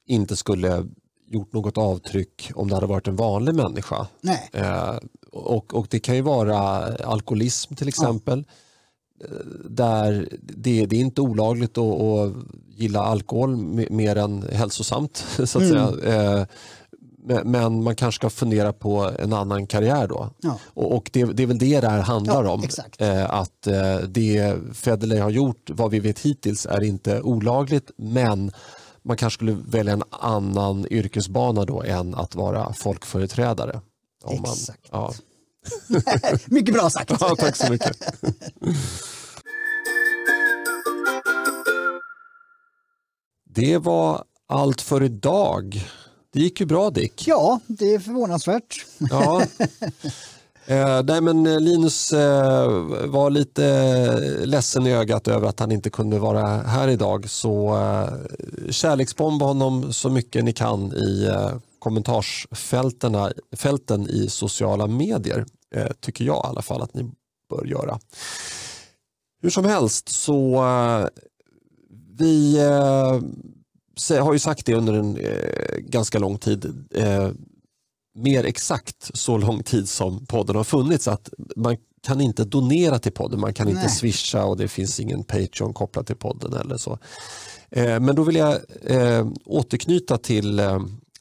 inte skulle gjort något avtryck om det hade varit en vanlig människa. Eh, och, och, Det kan ju vara alkoholism till exempel. Ja där det, det, är inte olagligt att, att gilla alkohol mer än hälsosamt. Så att mm. säga. Eh, men man kanske ska fundera på en annan karriär då. Ja. Och det, det, är väl det det här handlar ja, om. Eh, att eh, det Federley har gjort, vad vi vet hittills, är inte olagligt men man kanske skulle välja en annan yrkesbana då än att vara folkföreträdare. Exakt. Man, ja. mycket bra sagt. Ja, tack så mycket. Det var allt för idag. Det gick ju bra Dick. Ja, det är förvånansvärt. Ja. Eh, nej, men eh, Linus eh, var lite ledsen i ögat över att han inte kunde vara här idag. Så eh, kärleksbomba honom så mycket ni kan i eh, kommentarsfälten i sociala medier. Eh, tycker jag i alla fall att ni bör göra. Hur som helst så eh, vi eh, har ju sagt det under en eh, ganska lång tid. Eh, mer exakt så lång tid som podden har funnits att man kan inte donera till podden, man kan inte swisha och det finns ingen Patreon kopplad till podden eller så. Eh, men då vill jag eh, återknyta till eh,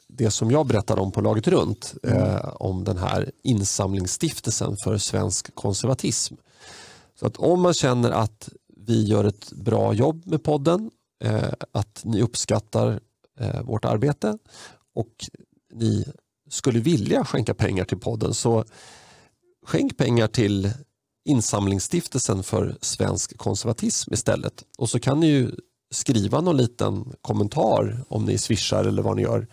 det som jag berättade om på Laget Runt mm. om den här insamlingsstiftelsen för svensk konservatism. Så att om man känner att vi gör ett bra jobb med podden, eh, Eh, att ni uppskattar eh, vårt arbete och ni skulle vilja skänka pengar till podden så skänk pengar till insamlingsstiftelsen för svensk konservatism istället. Och så kan ni ju skriva någon liten kommentar om ni swishar eller vad ni gör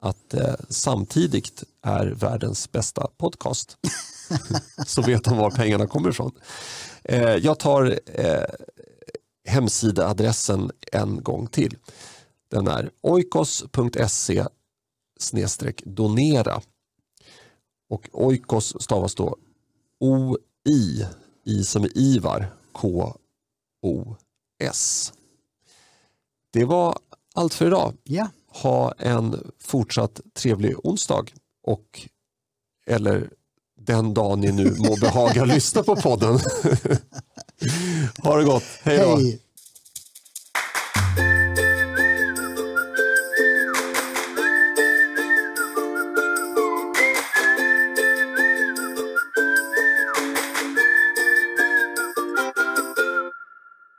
att eh, samtidigt är världens bästa podcast. så vet de var pengarna kommer ifrån. Eh, jag tar eh, hemsidaadressen en gång till. Den är oikos.se donera. Och oikos stavas då O-I, I som är Ivar, K-O-S. Det var allt för idag. Ja. Ha en fortsatt trevlig onsdag och eller den dag ni nu må behaga lyssna på podden. ha det gott, hej då. Hej.